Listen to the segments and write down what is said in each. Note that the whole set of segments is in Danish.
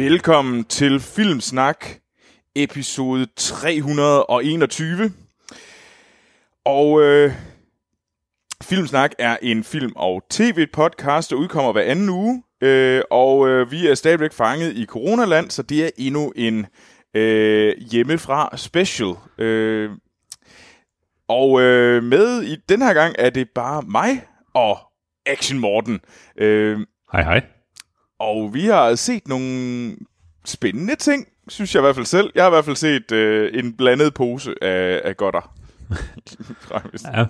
Velkommen til Filmsnak, episode 321. Og øh, Filmsnak er en film- og tv-podcast, der udkommer hver anden uge. Øh, og øh, vi er stadigvæk fanget i coronaland, så det er endnu en øh, hjemmefra special. Øh, og øh, med i den her gang er det bare mig og Action Morten. Øh, Hej, hej og vi har set nogle spændende ting, synes jeg i hvert fald selv. Jeg har i hvert fald set øh, en blandet pose af, af godter. Ja.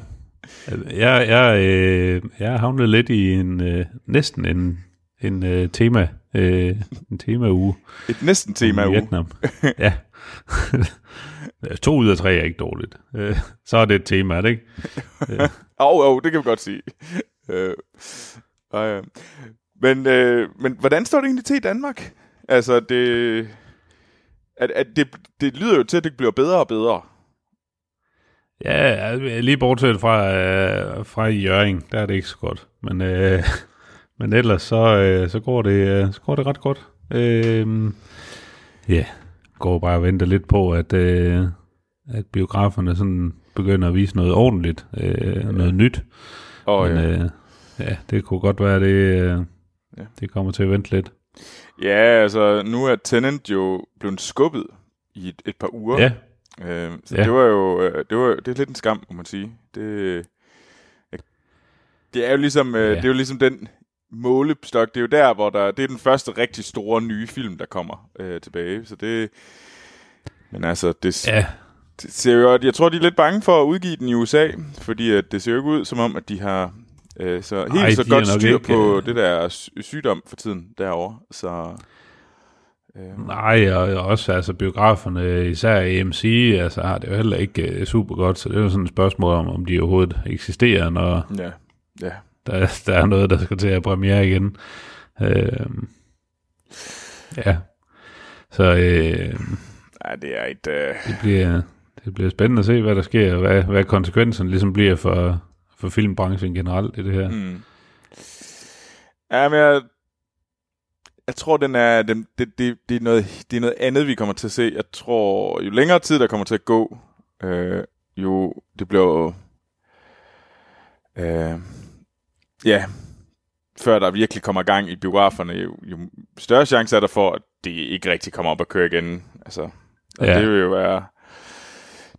Jeg, jeg, øh, jeg har havnet lidt i en øh, næsten en, en øh, tema øh, en tema uge Et næsten tema i uge. Vietnam. ja. to ud af tre er ikke dårligt. Øh, så er det et tema, er det ikke? Åh, oh, oh, det kan vi godt sige. Øh, og, ja. Men, øh, men hvordan står det egentlig til i Danmark? Altså, det, at, at det, det lyder jo til, at det bliver bedre og bedre. Ja, lige bortset fra, øh, fra Jøring, der er det ikke så godt. Men, øh, men ellers så, øh, så, går det, øh, så går det ret godt. Øh, ja, går bare og venter lidt på, at, øh, at biograferne sådan begynder at vise noget ordentligt, øh, noget nyt. Og, Men ja. øh, ja, det kunne godt være, det, øh, Ja. det kommer til at vente lidt. ja, altså, nu er Tenant jo blevet skubbet i et, et par uger. Ja, Øh, så Ja. det var jo øh, det var det er lidt en skam, må man sige. Det det er jo ligesom øh, Ja. det er jo ligesom den målestok. Det er jo der, hvor der det er den første rigtig store nye film, der kommer øh, tilbage. Så det men altså det, ja, det ser jo jeg tror de er lidt bange for at udgive den i USA, fordi at det ser jo ikke ud som om at de har øh, så helt Ej, så godt styr ikke, på øh, det der sy- sygdom for tiden derovre. Så øh, nej, og og også altså biograferne, især AMC, altså har det jo heller ikke øh, super godt, så det er jo sådan et spørgsmål om, om de overhovedet eksisterer, når, ja. Ja. der, der er noget, der skal til at premiere igen. Øh, ja, så øh, Ja, det er et øh, det, bliver, det bliver spændende at se, hvad der sker, og hvad, hvad konsekvenserne ligesom bliver for, for filmbranchen generelt i det her. Mm. Ja, men jeg, jeg tror, den er, den, det, det, det, er noget, det er noget andet, vi kommer til at se. Jeg tror, jo længere tid, der kommer til at gå, øh, jo det bliver jo, øh, ja, før der virkelig kommer gang i biograferne, jo, jo større chance er der for, at det ikke rigtig kommer op at køre igen. Altså, Ja. det vil jo være,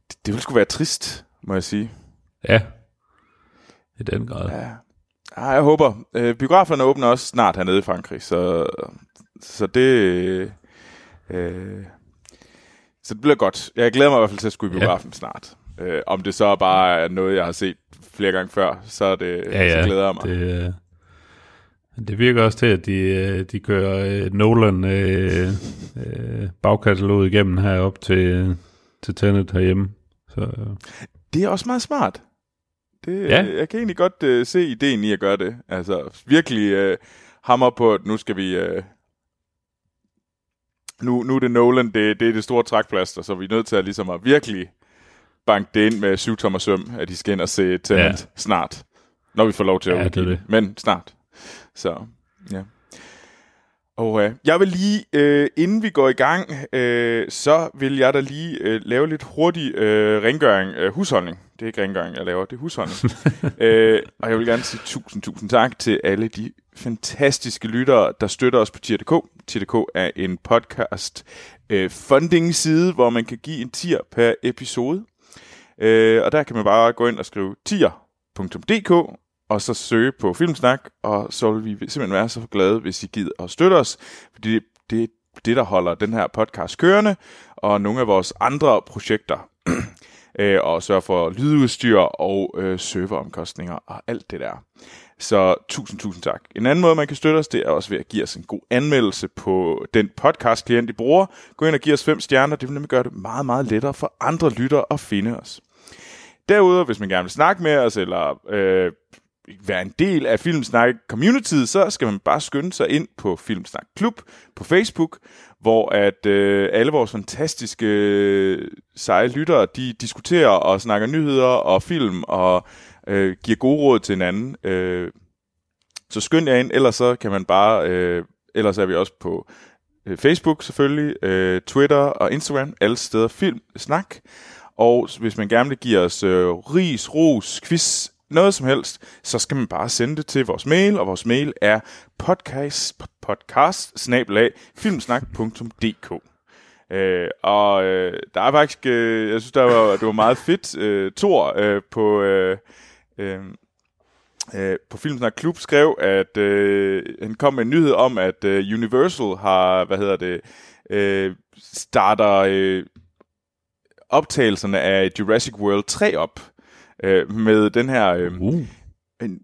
det, det vil sgu være trist, må jeg sige. Ja, i den grad. Ja. Ah, jeg håber. Øh, biograferne åbner også snart hernede i Frankrig, så, så det... Øh, så det bliver godt. Jeg glæder mig i hvert fald til at skulle i biografen ja. snart. Øh, om det så bare er noget, jeg har set flere gange før, så, er det, Ja, ja, så glæder jeg mig. Det, øh, det virker også til, at de, øh, de kører øh, Nolan øh, øh, bagkataloget igennem herop til, til Tenet herhjemme. Så, øh, Det er også meget smart. Det, Ja. ja. Jeg kan egentlig godt øh, se ideen i at gøre det. Altså virkelig øh, hammer på, at nu skal vi... Øh, nu, nu er det Nolan, det, det er det store trækplaster, så vi er nødt til at, ligesom at virkelig banke det ind med syv tommer søm, at de skal ind og se Tenet Ja. snart. Når vi får lov til at Ja, udgive det det. Men snart. Så, ja. Øh, jeg vil lige, øh, inden vi går i gang, øh, så vil jeg da lige øh, lave lidt hurtig øh, rengøring, øh, husholdning. Det er ikke rengøring, jeg laver, det er husholdning. øh, og jeg vil gerne sige tusind, tusind tak til alle de fantastiske lyttere, der støtter os på tier.dk. Tier.dk er en podcast øh, funding side, hvor man kan give en tier per episode. Øh, og der kan man bare gå ind og skrive tier.dk, og så søge på Filmsnak, og så vil vi simpelthen være så glade, hvis I gider at støtte os, fordi det, det er det, der holder den her podcast kørende, og nogle af vores andre projekter, øh, og sørge for lydudstyr og øh, serveromkostninger og alt det der. Så tusind, tusind tak. En anden måde, man kan støtte os, det er også ved at give os en god anmeldelse på den podcast-klient, I bruger. Gå ind og giv os fem stjerner. Det vil nemlig gøre det meget, meget lettere for andre lyttere at finde os. Derudover, hvis man gerne vil snakke med os, eller øh, være en del af Filmsnak Community, så skal man bare skynde sig ind på Filmsnak Klub på Facebook, hvor at øh, alle vores fantastiske øh, seje lyttere, de diskuterer og snakker nyheder og film og øh, giver gode råd til hinanden. Øh, så skynd jer ind, ellers så kan man bare, øh, ellers er vi også på øh, Facebook selvfølgelig, øh, Twitter og Instagram, alle steder Filmsnak. Og hvis man gerne vil give os øh, ris, ros, quiz, noget som helst, så skal man bare sende det til vores mail, og vores mail er podcast, podcast filmsnak.dk. Øh, og øh, der er faktisk, øh, jeg synes, der var, det var meget fedt. Øh, Thor øh, på, øh, øh, øh, på Filmsnak Klub skrev, at øh, han kom med en nyhed om, at øh, Universal har, hvad hedder det, øh, starter øh, optagelserne af Jurassic World 3 op øh, med den her øh, Uh. en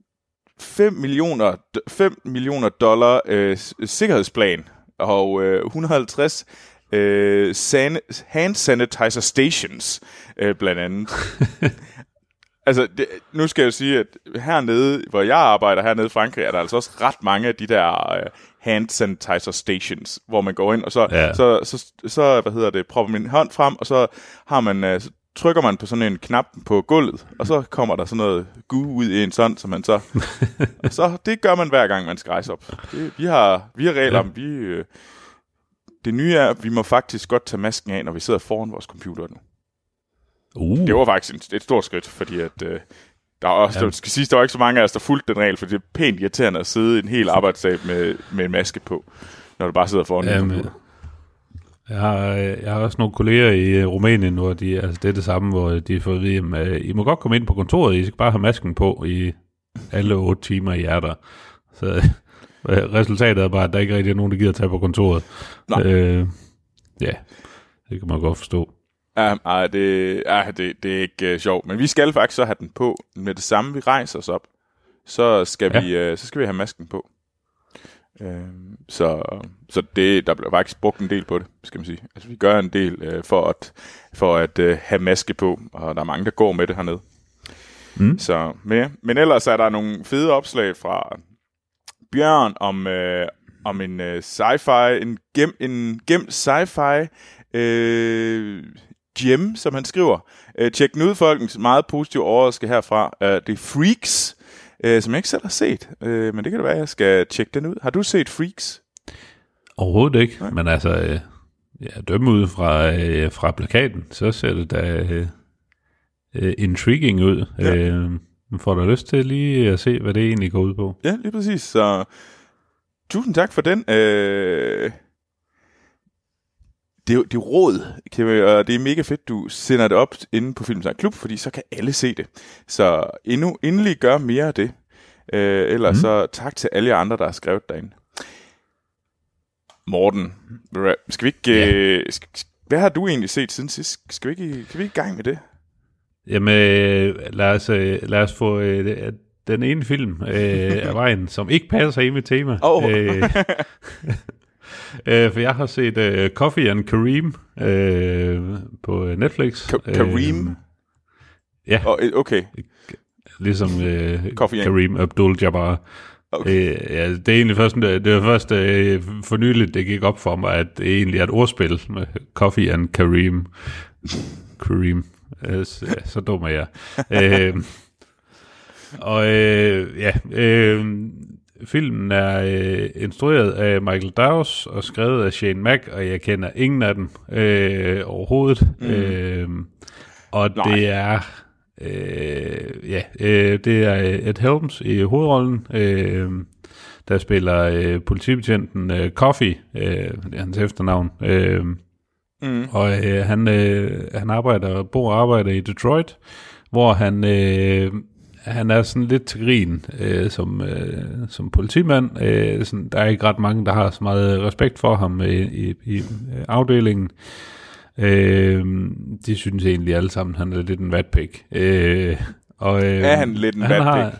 5 millioner, 5 millioner dollar øh, sikkerhedsplan og øh, 150 øh, san, hand sanitizer stations øh, blandt andet. altså, det, nu skal jeg jo sige, at hernede, hvor jeg arbejder hernede i Frankrig, er der altså også ret mange af de der øh, hand sanitizer stations, hvor man går ind, og så, Ja. så, så, så, hvad hedder det, propper man en hånd frem, og så har man, øh, trykker man på sådan en knap på gulvet, og så kommer der sådan noget gu ud i en sådan, så man så, og så det gør man hver gang, man skal rejse op. Det, vi, har, vi har regler om, vi, øh, det nye er, at vi må faktisk godt tage masken af, når vi sidder foran vores computer nu. Uh. Det var faktisk en, et stort skridt, fordi at, øh, der, er også, Ja. der skal sige, der var ikke så mange af os, der fulgte den regel, for det er pænt irriterende at sidde en hel arbejdsdag med, med en maske på, når du bare sidder foran en Jamen, computer. Jeg har, øh, jeg har også nogle kolleger i øh, Rumænien, hvor de, altså det er det samme, hvor de får at vide, at I må godt komme ind på kontoret, I skal bare have masken på i alle otte timer i er der. Så øh, resultatet er bare, at der ikke rigtig er nogen, der gider tage på kontoret. Nej. Øh, ja, det kan man godt forstå. Ja, ej, det, ja, det, det er ikke uh, sjovt. Men vi skal faktisk så have den på med det samme, vi rejser os op. Så skal, Ja. vi, uh, så skal vi have masken på. Uh, så så det, der bliver faktisk brugt en del på det, skal man sige. Altså, vi gør en del uh, for at, for at uh, have maske på, og der er mange, der går med det hernede. Mm. Så, men, ja. men ellers er der nogle fede opslag fra Bjørn om, øh, om en øh, sci-fi, en, gem, en gemt sci-fi øh, gem, som han skriver. Øh, tjek den ud, folkens. Meget positiv overraskelse herfra. Øh, det er Freaks, øh, som jeg ikke selv har set. Øh, men det kan det være, at jeg skal tjekke den ud. Har du set Freaks? Overhovedet ikke, Nej. men altså, øh, ja, dømme ud fra, øh, fra plakaten, så ser det da øh, øh, intriguing ud. Ja. Øh, får da lyst til lige at se, hvad det egentlig går ud på. Ja, lige præcis. Så tusind tak for den. Øh, det, er, jo- det er råd, Kevin, og det er mega fedt, du sender det op inde på Filmsnak Klub, fordi så kan alle se det. Så endnu, endelig gør mere af det. Øh, ellers mm. Så tak til alle jer andre, der har skrevet derinde. Morten, skal vi ikke... Ja. Øh, skal, hvad har du egentlig set siden sidst? Skal vi ikke, kan vi ikke i gang med det? Jamen, øh, lad, os, øh, lad os få øh, den ene film øh, af vejen, som ikke passer ind i mit tema. Åh. Øh, øh, for jeg har set øh, Coffee and Kareem øh, på Netflix. Ka- Kareem? Øh, ja, Oh, okay. ligesom øh, Coffee and- Kareem Abdul-Jabbar. Okay. Øh, ja, det er egentlig først, det var først øh, for nyligt, det gik op for mig, at det egentlig er et ordspil med Coffee and Kareem. Kareem. Øh, så, så dum er jeg. øh, og øh, ja, øh, filmen er øh, instrueret af Michael Dawes og skrevet af Shane Mack, og jeg kender ingen af dem øh, overhovedet. Mm. Øh, og Nej. det er øh, ja, øh, det er Ed Helms i hovedrollen, øh, der spiller øh, politibetjenten øh, Coffee, øh, hans efternavn. Øh, Mm. og øh, han, øh, han arbejder, bor og arbejder i Detroit, hvor han, øh, han er sådan lidt til grin øh, som, øh, som politimand. Øh, sådan, der er ikke ret mange, der har så meget respekt for ham i, i, i øh, afdelingen. Øh, de synes egentlig alle sammen, han er lidt en vatpik. Øh, og, øh, Er han lidt en vatpik?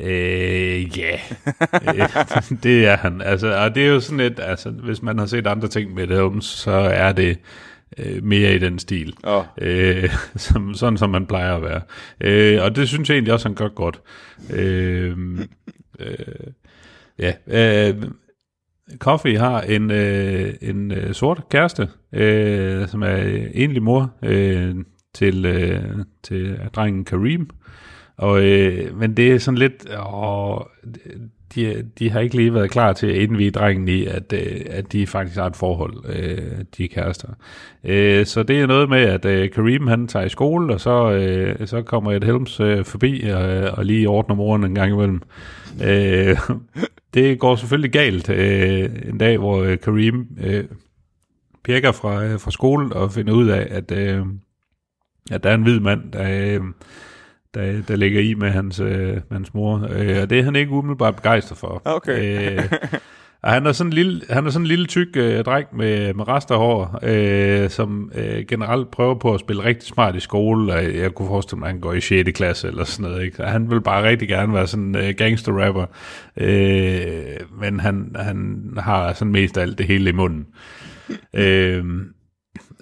Øh, ja, Øh, det er han. Altså, og det er jo sådan lidt, altså, hvis man har set andre ting med Holmes, så er det øh, mere i den stil. Oh. Øh, som, sådan som man plejer at være. Øh, og det synes jeg egentlig også, han gør godt. Øh, øh, ja, øh, Coffee har en, øh, en øh, sort kæreste, øh, som er enlig mor øh, til, øh, til drengen Kareem. Og, øh, men det er sådan lidt, åh, de, de har ikke lige været klar til at indvige drengen i, at, øh, at de faktisk har et forhold, øh, de kærester. Øh, så det er noget med, at øh, Kareem han tager i skole, og så, øh, så kommer et Helms øh, forbi og, øh, og lige ordner moren en gang imellem. Øh, det går selvfølgelig galt øh, en dag, hvor øh, Kareem øh, pirker fra, øh, fra skole og finder ud af, at, øh, at der er en hvid mand, der... Øh, der, der ligger i med hans, øh, med hans mor. Øh, og det er han ikke umiddelbart begejstret for. Okay. Øh, og han er sådan en lille, han er sådan en lille tyk øh, dreng med, med resterhår, øh, som øh, generelt prøver på at spille rigtig smart i skole, og jeg kunne forestille mig, at han går i 6. klasse eller sådan noget. Ikke? han vil bare rigtig gerne være sådan en øh, gangster-rapper, øh, men han, han har sådan mest af alt det hele i munden. øh,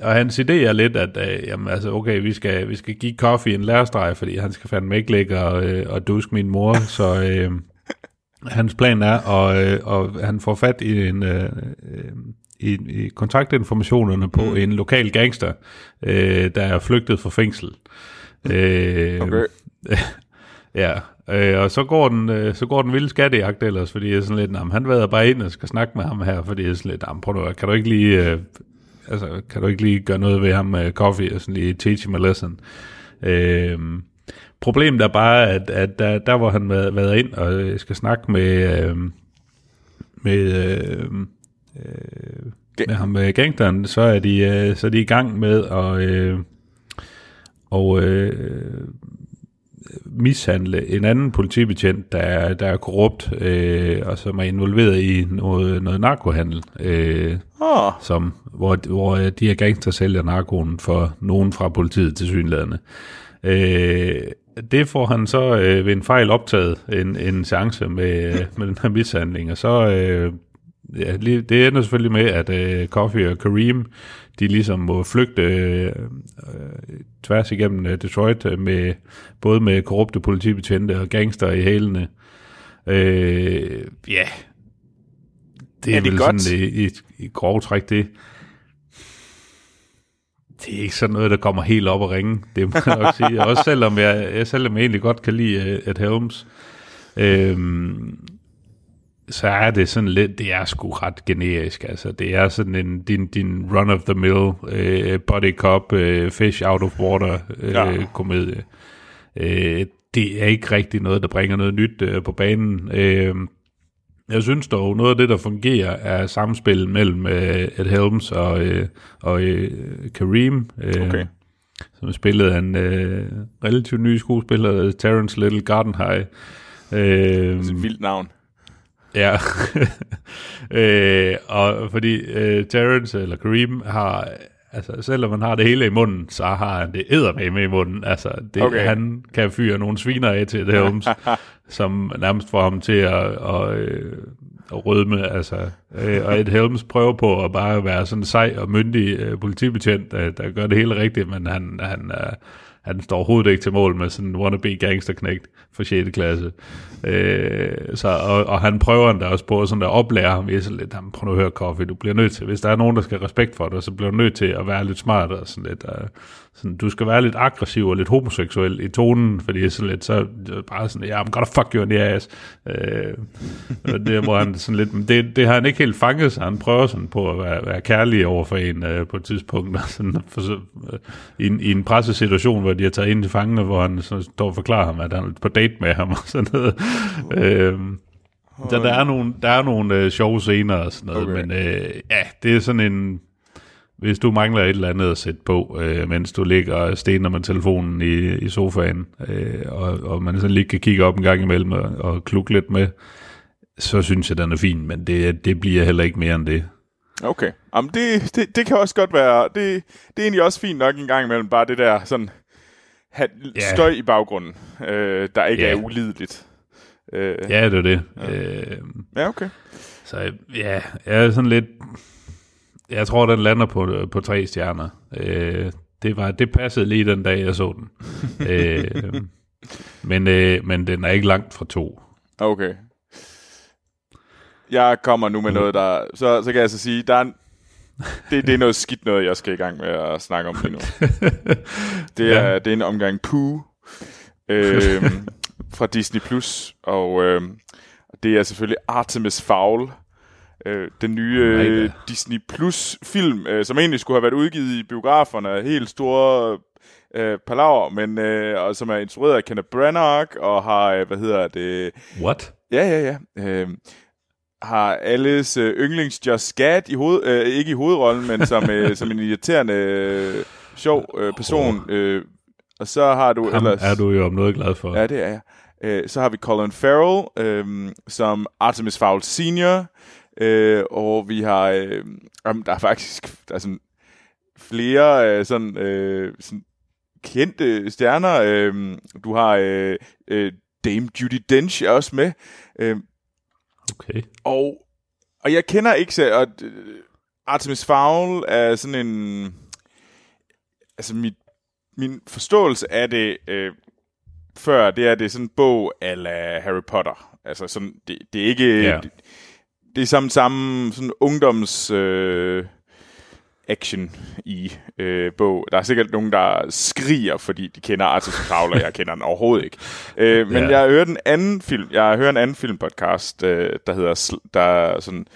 og hans idé er lidt, at øh, jamen, altså, okay, vi skal, vi skal give Coffee en lærestreg, fordi han skal fandme ikke ligge og, øh, og duske min mor, så øh, hans plan er, og, øh, og han får fat i en... Øh, i, i kontaktinformationerne på mm. en lokal gangster, øh, der er flygtet fra fængsel. Øh, okay. ja, øh, og så går den, øh, så går den vilde skattejagt ellers, fordi jeg er sådan lidt, nah, han vader bare ind og skal snakke med ham her, fordi jeg er sådan lidt, nah, prøv nu, kan du ikke lige øh, altså, kan du ikke lige gøre noget ved ham med coffee og sådan lige teach him a lesson? Øh, problemet er bare, at, at der, der hvor han været, været ind og skal snakke med, øh, med, øh, øh, med ham med gangsteren, så er de, øh, så er de i gang med at øh, og, øh, mishandle en anden politibetjent, der er, der er korrupt, øh, og som er involveret i noget, noget narkohandel, øh, oh. som, hvor, hvor de her gangster sælger narkoen for nogen fra politiet til synlædende. Øh, det får han så øh, ved en fejl optaget en, en chance med, med den her mishandling, og så øh, ja, det ender selvfølgelig med, at øh, Coffee og Kareem, de ligesom må flygte øh, tværs igennem øh, Detroit, øh, med, både med korrupte politibetjente og gangster i hælene. Øh, ja, det er, er det vel godt? sådan i, i, i grov træk det. Det er ikke sådan noget, der kommer helt op og ringe, det må jeg nok sige. Også selvom jeg, jeg selvom jeg egentlig godt kan lide Ed Helms. Øhm, så er det sådan lidt, det er sgu ret generisk, altså. Det er sådan en, din, din run-of-the-mill uh, body cop, uh, fish out of water uh, ja. komedie. Uh, det er ikke rigtig noget, der bringer noget nyt uh, på banen. Uh, jeg synes dog, noget af det, der fungerer, er samspil mellem uh, Ed Helms og, uh, og uh, Kareem. Uh, okay. Som er spillet af en uh, relativt ny skuespiller, Terrence Little Gardenhigh. Uh, det er et vildt navn. Ja, øh, og fordi øh, Terrence eller Kareem har, altså selvom man har det hele i munden, så har han det med i munden. Altså, det, okay. han kan fyre nogle sviner af til det Holmes, som nærmest får ham til at, at, øh, at rødme. Altså, øh, og et Helms prøver på at bare være sådan en sej og myndig øh, politibetjent, der, der gør det hele rigtigt, men han, han, øh, han står overhovedet ikke til mål med sådan en wannabe gangsterknægt for 6. klasse. Øh, så, og, og, han prøver endda også på sådan at oplære ham i sådan lidt, prøv at høre, Coffee, du bliver nødt til, hvis der er nogen, der skal have respekt for dig, så bliver du nødt til at være lidt smart og sådan lidt, Øh, sådan, du skal være lidt aggressiv og lidt homoseksuel i tonen, fordi sådan lidt, så bare sådan, ja, yeah, I'm gonna fuck you in the ass. Øh, det, hvor han sådan lidt, det, det har han ikke helt fanget, så han prøver sådan på at være, være kærlig over for en uh, på et tidspunkt, og sådan, for, uh, i, en, i en pressesituation, hvor de har taget ind til fangene, hvor han så står og forklarer ham, at han er på date med ham og sådan noget. øh, så der er nogle, der er nogle uh, sjove scener og sådan noget, okay. men uh, ja, det er sådan en hvis du mangler et eller andet at sætte på, øh, mens du ligger og stener med telefonen i, i sofaen, øh, og, og man sådan lige kan kigge op en gang imellem og, og klukke lidt med, så synes jeg, den er fin, men det, det bliver heller ikke mere end det. Okay, Jamen, det, det, det kan også godt være, det, det er egentlig også fint nok en gang imellem, bare det der sådan, have yeah. støj i baggrunden, øh, der ikke yeah. er ulideligt. Øh, ja, det er det. Ja, øh, ja okay. Så ja, jeg er sådan lidt jeg tror, den lander på, på tre stjerner. Øh, det, var, det passede lige den dag, jeg så den. øh, men, øh, men den er ikke langt fra to. Okay. Jeg kommer nu med mm. noget, der... Så, så kan jeg så sige, der er en, det, det er noget skidt noget, jeg skal i gang med at snakke om lige nu. Det er, ja. det er en omgang Pooh øh, fra Disney+. Plus Og øh, det er selvfølgelig Artemis Fowl. Øh, den nye øh. Disney Plus film, øh, som egentlig skulle have været udgivet i biograferne. Helt store øh, palaver, men øh, og som er instrueret af Kenneth Branagh og har, øh, hvad hedder det, What? Ja, ja, ja. Øh, har alles øh, yndlings Just Gad i hoved, øh, ikke i hovedrollen, men som, øh, som en irriterende, øh, sjov øh, person. Øh, og så har du Ham ellers... er du jo om noget glad for. Ja, det er jeg. Øh, så har vi Colin Farrell øh, som Artemis Fowl Senior. Øh, og vi har... Øh, jamen, der er faktisk der er sådan flere øh, sådan, øh, sådan kendte stjerner. Øh, du har øh, øh, Dame Judy Dench er også med. Øh, Okay. og, og jeg kender ikke så... Og, øh, Artemis Fowl er sådan en... Altså, mit, min forståelse af det øh, før, det er, det er sådan en bog ala Harry Potter. Altså, sådan, det, det er ikke... Ja. Det, det er samme, samme sådan ungdoms... Øh, action i øh, bog. Der er sikkert nogen, der skriger, fordi de kender Fowl, og jeg kender den overhovedet ikke. Øh, men Ja. jeg hørt en anden film, jeg hørt en anden filmpodcast, øh, der hedder, der er sådan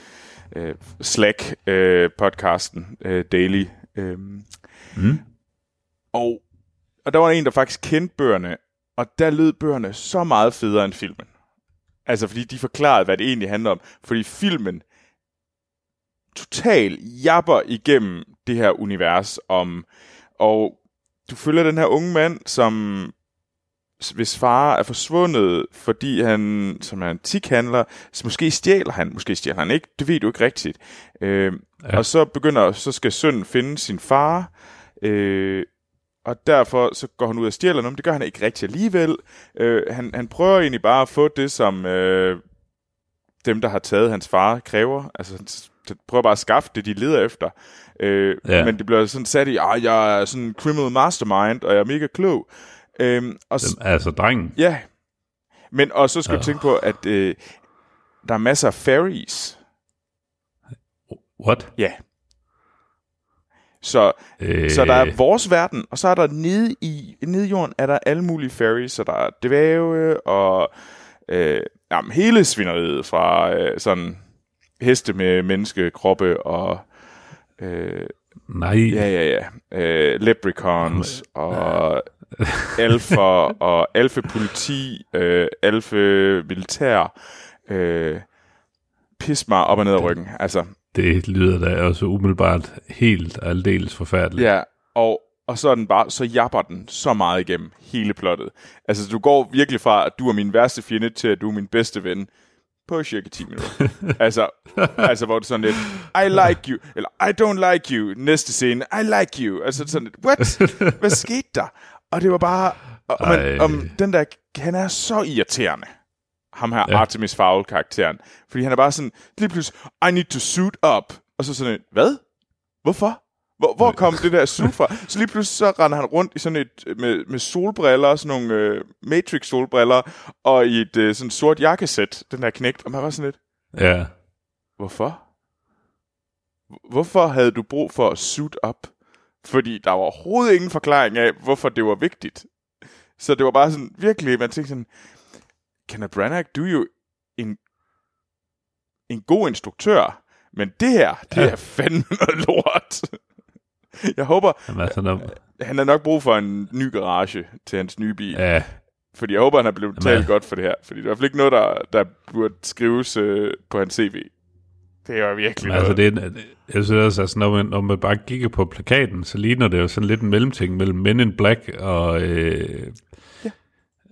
øh, Slack øh, podcasten, øh, Daily. Øh, Mm. og, og der var en, der faktisk kendte bøgerne, og der lød bøgerne så meget federe end filmen. Altså, fordi de forklarede, hvad det egentlig handler om. Fordi filmen total japper igennem det her univers om, og du følger den her unge mand, som hvis far er forsvundet, fordi han, som er en tikhandler, så måske stjæler han, måske stjæler han ikke, det ved du ikke rigtigt. Øh, ja. Og så begynder, så skal sønnen finde sin far, øh, og derfor så går han ud og stjæler noget, men det gør han ikke rigtig alligevel. Øh, han, han prøver egentlig bare at få det, som øh, dem, der har taget hans far, kræver. Altså, han prøver bare at skaffe det, de leder efter. Øh, Ja. Men det bliver sådan sat i, at jeg er sådan en criminal mastermind, og jeg er mega klog. Øh, og, Den, altså, drengen. Ja. Men og så skal du Øh. tænke på, at øh, der er masser af fairies. What? Ja. Så, Øh, så der er vores verden, og så er der nede i, nede i jorden, er der alle mulige fairies, så der er dvæve og øh, jamen, hele svineriet fra øh, sådan heste med menneskekroppe og øh, Nej. ja, ja, ja, øh, leprechauns og alfer og alfe-politi, øh, alfe-militær, øh, pis mig op og ned ad ryggen. Altså, Det lyder da også umiddelbart helt aldeles forfærdeligt. ja, og, og så er den bare, så japper den så meget igennem hele plottet. Altså, du går virkelig fra, at du er min værste fjende, til at du er min bedste ven på cirka 10 minutter. altså, altså, hvor det sådan lidt, I like you, eller I don't like you, næste scene, I like you. Altså sådan lidt, what? Hvad skete der? Og det var bare, og, og man, Ej. om den der, han er så irriterende. Ham her, Ja. Artemis Fowl-karakteren. Fordi han er bare sådan, lige pludselig, I need to suit up. Og så sådan et, hvad? Hvorfor? Hvor, hvor kom det der suit fra? Så lige pludselig så render han rundt i sådan et, med, med solbriller, sådan nogle øh, Matrix-solbriller, og i et øh, sådan sort jakkesæt, den der knægt. Og man var sådan lidt, Ja. Hvorfor? Hvorfor havde du brug for at suit up? Fordi der var overhovedet ingen forklaring af, hvorfor det var vigtigt. Så det var bare sådan, virkelig, man tænkte sådan, Kenneth Branagh, du er jo en, en god instruktør, men det her, det Ja. ja. er fandme noget lort. Jeg håber, Jamen, altså, når, han har nok brug for en ny garage til hans nye bil. ja, Fordi jeg håber, han er blevet Jamen, talt godt for det her. Fordi det er i hvert fald ikke noget, der, der burde skrives øh, på hans CV. Det er jo virkelig men altså, noget. det er, en- jeg synes også, altså, når, man, når man bare kigger på plakaten, så ligner det jo sådan lidt en mellemting mellem Men in Black og, øh,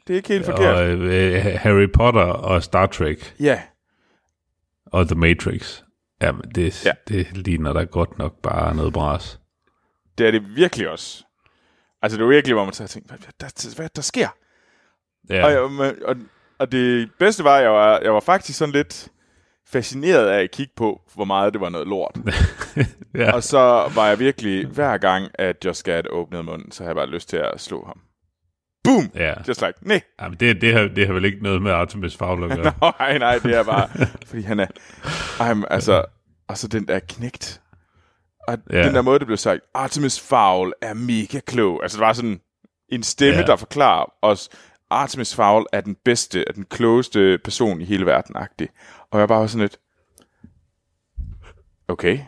det er ikke helt forkert. og øh, Harry Potter og Star Trek Ja, og The Matrix. Jamen, det, ja. Det ligner da godt nok bare noget bras. det er det virkelig også. Altså, det er virkelig, hvor man så tænkt, hvad, der, hvad der sker? Ja, Og, jeg, men- og, og det bedste var, at jeg var, jeg var faktisk sådan lidt fascineret af at kigge på, hvor meget det var noget lort. ja. Og så var jeg virkelig, hver gang, at Just Gad åbnede munden, så havde jeg bare lyst til at slå ham. Boom! ja. Just like, nej, Jamen, det, det, har, det har vel ikke noget med Artemis Fowl at gøre. nej, nej, det er bare, fordi han er, I'm, altså, og så den der knægt. Og Ja. den der måde, det blev sagt, Artemis Fowl er mega klog. Altså, det var sådan en stemme, ja. der forklarer os, Artemis Fowl er den bedste, er den klogeste person i hele verden, agtig. Og jeg bare var sådan lidt, okay.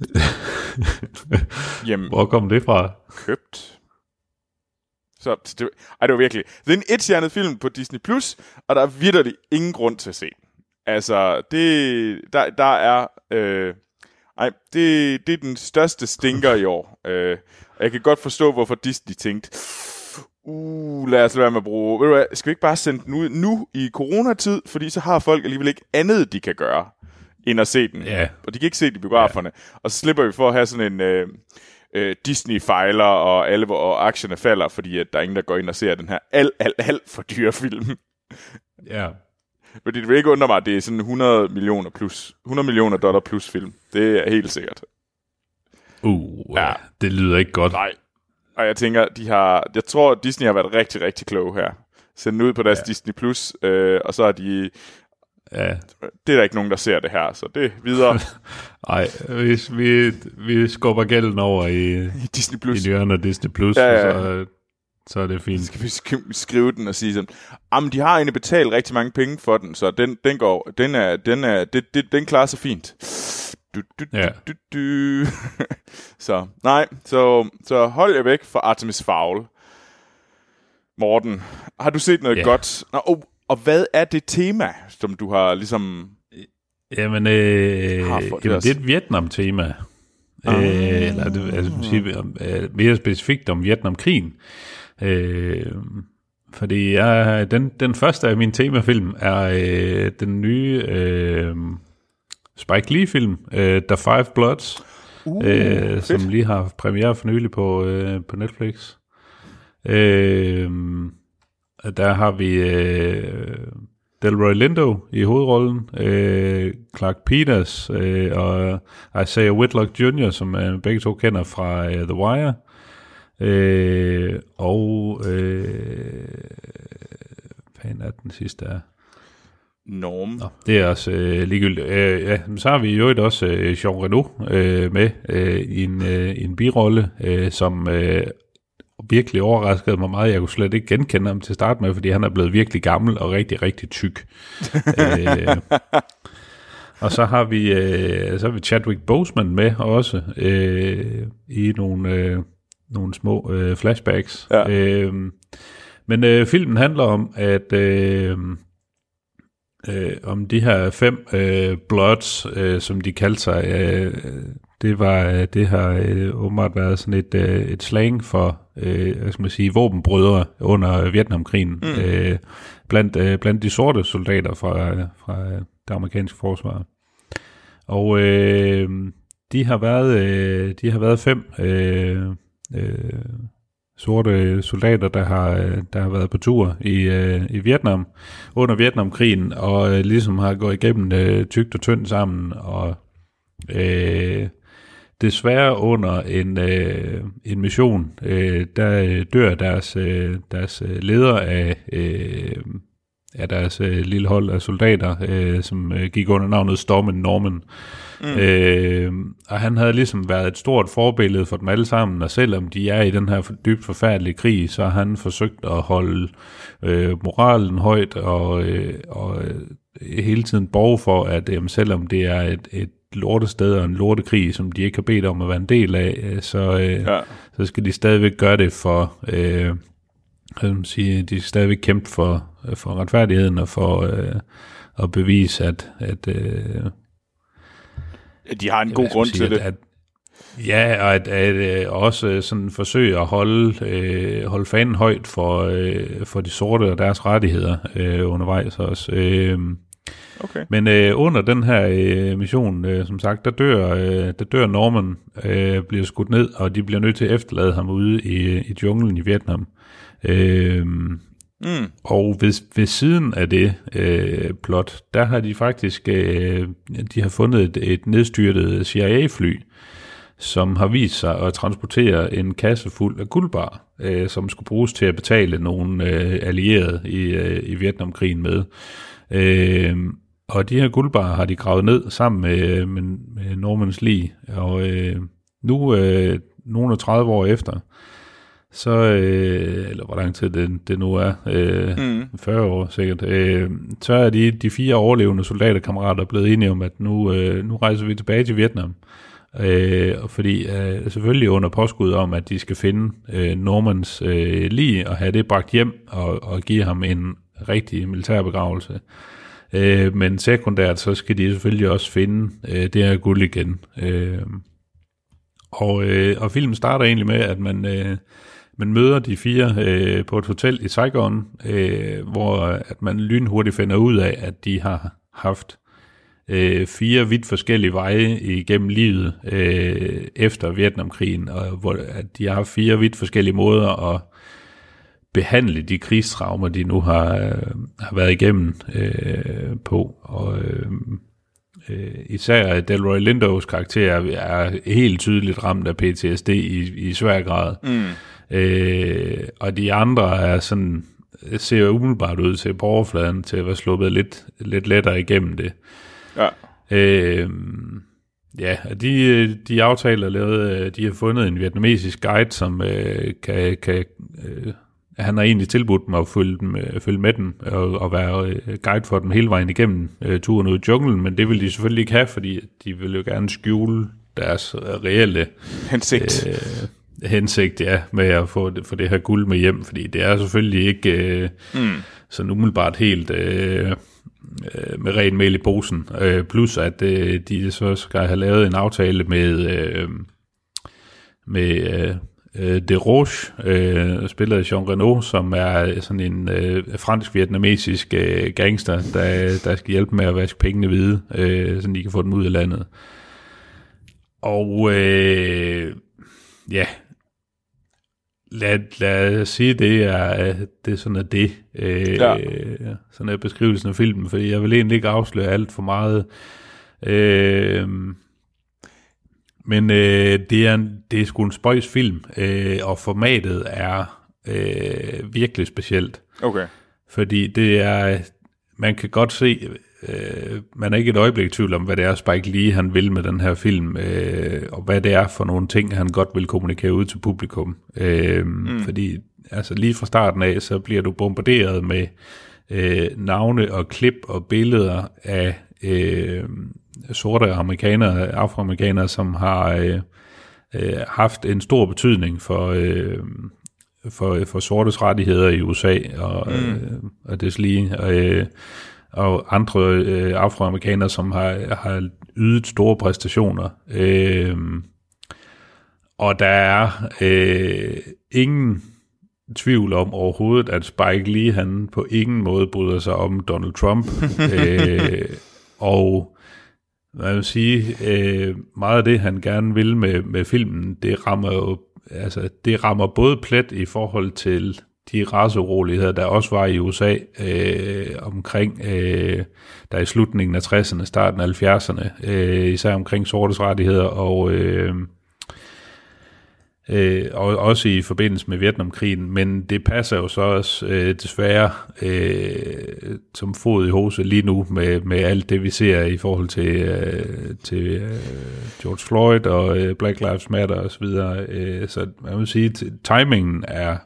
Jamen, Hvor kom det fra? købt. Så det, ej, det var virkelig... Det er en etstjernet film på Disney+, Plus, og der er virkelig ingen grund til at se. Altså, det, der, der er... Øh, ej, det, det er den største stinker i år. Øh, og jeg kan godt forstå, hvorfor Disney tænkte, uh, lad os lade være med at bruge... Ved du hvad, skal vi ikke bare sende den ud nu i coronatid? Fordi så har folk alligevel ikke andet, de kan gøre, end at se den. Ja. Og de kan ikke se det i biograferne. Ja. Og så slipper vi for at have sådan en... Øh, øh, Disney fejler, og alle og aktierne falder, fordi at der er ingen, der går ind og ser den her alt, alt, alt for dyre film. Ja. Fordi det vil ikke undre mig, at det er sådan 100 millioner plus, 100 millioner dollar plus film. Det er helt sikkert. Uh, Ja. det lyder ikke godt. Nej. Og jeg tænker, de har, jeg tror, at Disney har været rigtig, rigtig kloge her. Sendt den ud på deres ja. Disney Plus, øh, og så er de, Ja. det er der ikke nogen, der ser det her, så det er videre Ej, hvis vi, vi skubber gælden over i, i Disney i Plus. hjørnet af Disney+, Plus, Ja, ja. Så, så er det fint. Skal vi sk- skrive den og sige sådan, jamen de har egentlig betalt rigtig mange penge for den, så den, den går, den er, den er, det, det, den klarer sig fint. Du, du, Ja. du, du, du. så, nej, så, så hold jer væk fra Artemis Fowl. Morten, har du set noget Ja. godt? Nå, og, og hvad er det tema, som du har ligesom... Jamen, øh, Har det jamen det er et Vietnam-tema. Ah. Øh, eller det, altså, sige, øh, mere specifikt om Vietnamkrigen. Øh, fordi jeg, den, den første af mine temafilm er øh, den nye øh, Spike Lee-film, øh, The Five Bloods, Uh, øh, som lige har premiere for nylig på, øh, på Netflix. Øh, der har vi øh, Delroy Lindo i hovedrollen, øh, Clark Peters øh, og Isaiah Whitlock Jr., som øh, begge to kender fra øh, The Wire. Øh, og øh, hvad er den sidste er? Norm. Nå, det er også øh, ligegyldigt. Øh, ja, så har vi jo et også øh, Jean Reno øh, med øh, i, en, øh, en birolle, øh, som øh, virkelig overraskede mig meget. Jeg kunne slet ikke genkende ham til start med, fordi han er blevet virkelig gammel og rigtig, rigtig tyk. øh, og så har vi øh, så har vi Chadwick Boseman med også øh, i nogle, øh, nogle små øh, flashbacks. Ja. Øh, men øh, filmen handler om, at øh, øh, om de her fem øh, bloods, øh, som de kaldte sig, øh, det var øh, det har øh, åbenbart været sådan et, øh, et slang for, øh, hvad skal man sige, våbenbrødre under Vietnamkrigen, mm. øh, blandt, øh, blandt de sorte soldater fra, fra det amerikanske forsvar. Og øh, de har været øh, de har været fem øh, øh, sorte soldater, der har, øh, der har været på tur i, øh, i Vietnam under Vietnamkrigen, og øh, ligesom har gået igennem øh, tygt og tyndt sammen, og øh, desværre under en, øh, en mission, øh, der øh, dør deres, øh, deres øh, leder af, øh, af deres øh, lille hold af soldater, øh, som øh, gik under navnet Stormen Norman. Mm. Øh, og han havde ligesom været et stort forbillede for dem alle sammen, og selvom de er i den her dybt forfærdelige krig, så har han forsøgt at holde øh, moralen højt, og, øh, og øh, hele tiden borge for, at øh, selvom det er et, et lortested og en lortekrig, som de ikke har bedt om at være en del af, øh, så, øh, Ja. så skal de stadigvæk gøre det for, øh, hvad man sige, de skal stadigvæk kæmpe for, for retfærdigheden og for øh, at bevise, at, at øh, De har en god grund sige, til det. At, at, ja, og at, at øh, også øh, sådan forsøge at holde, øh, holde fanen højt for, øh, for de sorte og deres rettigheder øh, undervejs også. Øh, Okay. men øh, under den her øh, mission, øh, som sagt, der dør, øh, der dør Norman, øh, bliver skudt ned, og de bliver nødt til at efterlade ham ude i, i junglen i Vietnam. Øh, Mm. og ved, ved siden af det øh, plot, der har de faktisk øh, de har fundet et, et nedstyrtet CIA-fly, som har vist sig at transportere en kasse fuld af guldbar, øh, som skulle bruges til at betale nogle øh, allierede i, øh, i Vietnamkrigen med. Øh, og de her guldbarer har de gravet ned sammen med, med, med Normans lig, og øh, nu, øh, nogle og 30 år efter, så, øh, eller hvor lang tid det, det nu er, øh, mm. 40 år sikkert, øh, så er de, de fire overlevende soldaterkammerater blevet enige om, at nu, øh, nu rejser vi tilbage til Vietnam. Øh, fordi øh, selvfølgelig under påskud om, at de skal finde øh, Normans øh, lige og have det bragt hjem og, og give ham en rigtig militærbegravelse. Øh, men sekundært, så skal de selvfølgelig også finde øh, det her guld igen. Øh, og, øh, og filmen starter egentlig med, at man, øh, man møder de fire øh, på et hotel i Saigon, øh, hvor at man lynhurtigt finder ud af, at de har haft øh, fire vidt forskellige veje igennem livet øh, efter Vietnamkrigen, og hvor at de har fire vidt forskellige måder at behandle de krigstraumer, de nu har, øh, har været igennem øh, på. Og øh, øh, især Delroy Lindos karakter er helt tydeligt ramt af PTSD i, i svær grad. Mm. Øh, og de andre er sådan ser umiddelbart ud til på overfladen til at være sluppet lidt, lidt lettere igennem det. Ja. Øh, ja, de, de aftaler lavet, de har fundet en vietnamesisk guide, som øh, kan, kan øh, han har egentlig tilbudt mig at følge, dem, øh, følge med dem og, og være øh, guide for dem hele vejen igennem øh, turen ud i junglen, men det vil de selvfølgelig ikke have, fordi de vil jo gerne skjule deres reelle hensigt. Øh, hensigt, ja, med at få det, få det her guld med hjem, fordi det er selvfølgelig ikke øh, mm. sådan umiddelbart helt øh, øh med ren mel i posen. Øh, plus at øh, de så skal have lavet en aftale med, øh, med øh, øh, De Rouge, øh, spillet af Jean Reno, som er sådan en øh, fransk-vietnamesisk øh, gangster, der, der skal hjælpe med at vaske pengene hvide, øh, så de kan få dem ud af landet. Og øh, ja, lad, lad os sige, det er, det er sådan er det. Øh, ja. Sådan er beskrivelsen af filmen, fordi jeg vil egentlig ikke afsløre alt for meget. Øh, men øh, det, er, det er sgu en spøjs film, øh, og formatet er øh, virkelig specielt. Okay. Fordi det er, man kan godt se, øh, man er ikke et øjeblik i tvivl om, hvad det er Spike Lee han vil med den her film, øh, og hvad det er for nogle ting, han godt vil kommunikere ud til publikum. Øh, mm. Fordi altså lige fra starten af, så bliver du bombarderet med øh, navne og klip og billeder af øh, sorte amerikanere, afroamerikanere, som har øh, øh, haft en stor betydning for, øh, for, for sortes rettigheder i USA og, mm. øh, og deslige, og, øh, og andre øh, afroamerikanere, som har, har ydet store præstationer. Øh, og der er øh, ingen tvivl om overhovedet, at Spike Lee han på ingen måde bryder sig om Donald Trump. øh, og jeg vil sige, øh, meget af det, han gerne vil med, med filmen, det rammer jo altså, det rammer både plet i forhold til de raseroligheder, der også var i USA øh, omkring, øh, der i slutningen af 60'erne, starten af 70'erne, øh, især omkring sortes rettigheder, og øh, øh, og også i forbindelse med Vietnamkrigen, men det passer jo så også øh, desværre øh, som fod i hose lige nu med, med alt det, vi ser i forhold til, øh, til øh, George Floyd og øh, Black Lives Matter osv. Så, videre. øh, så man vil sige, at timingen er,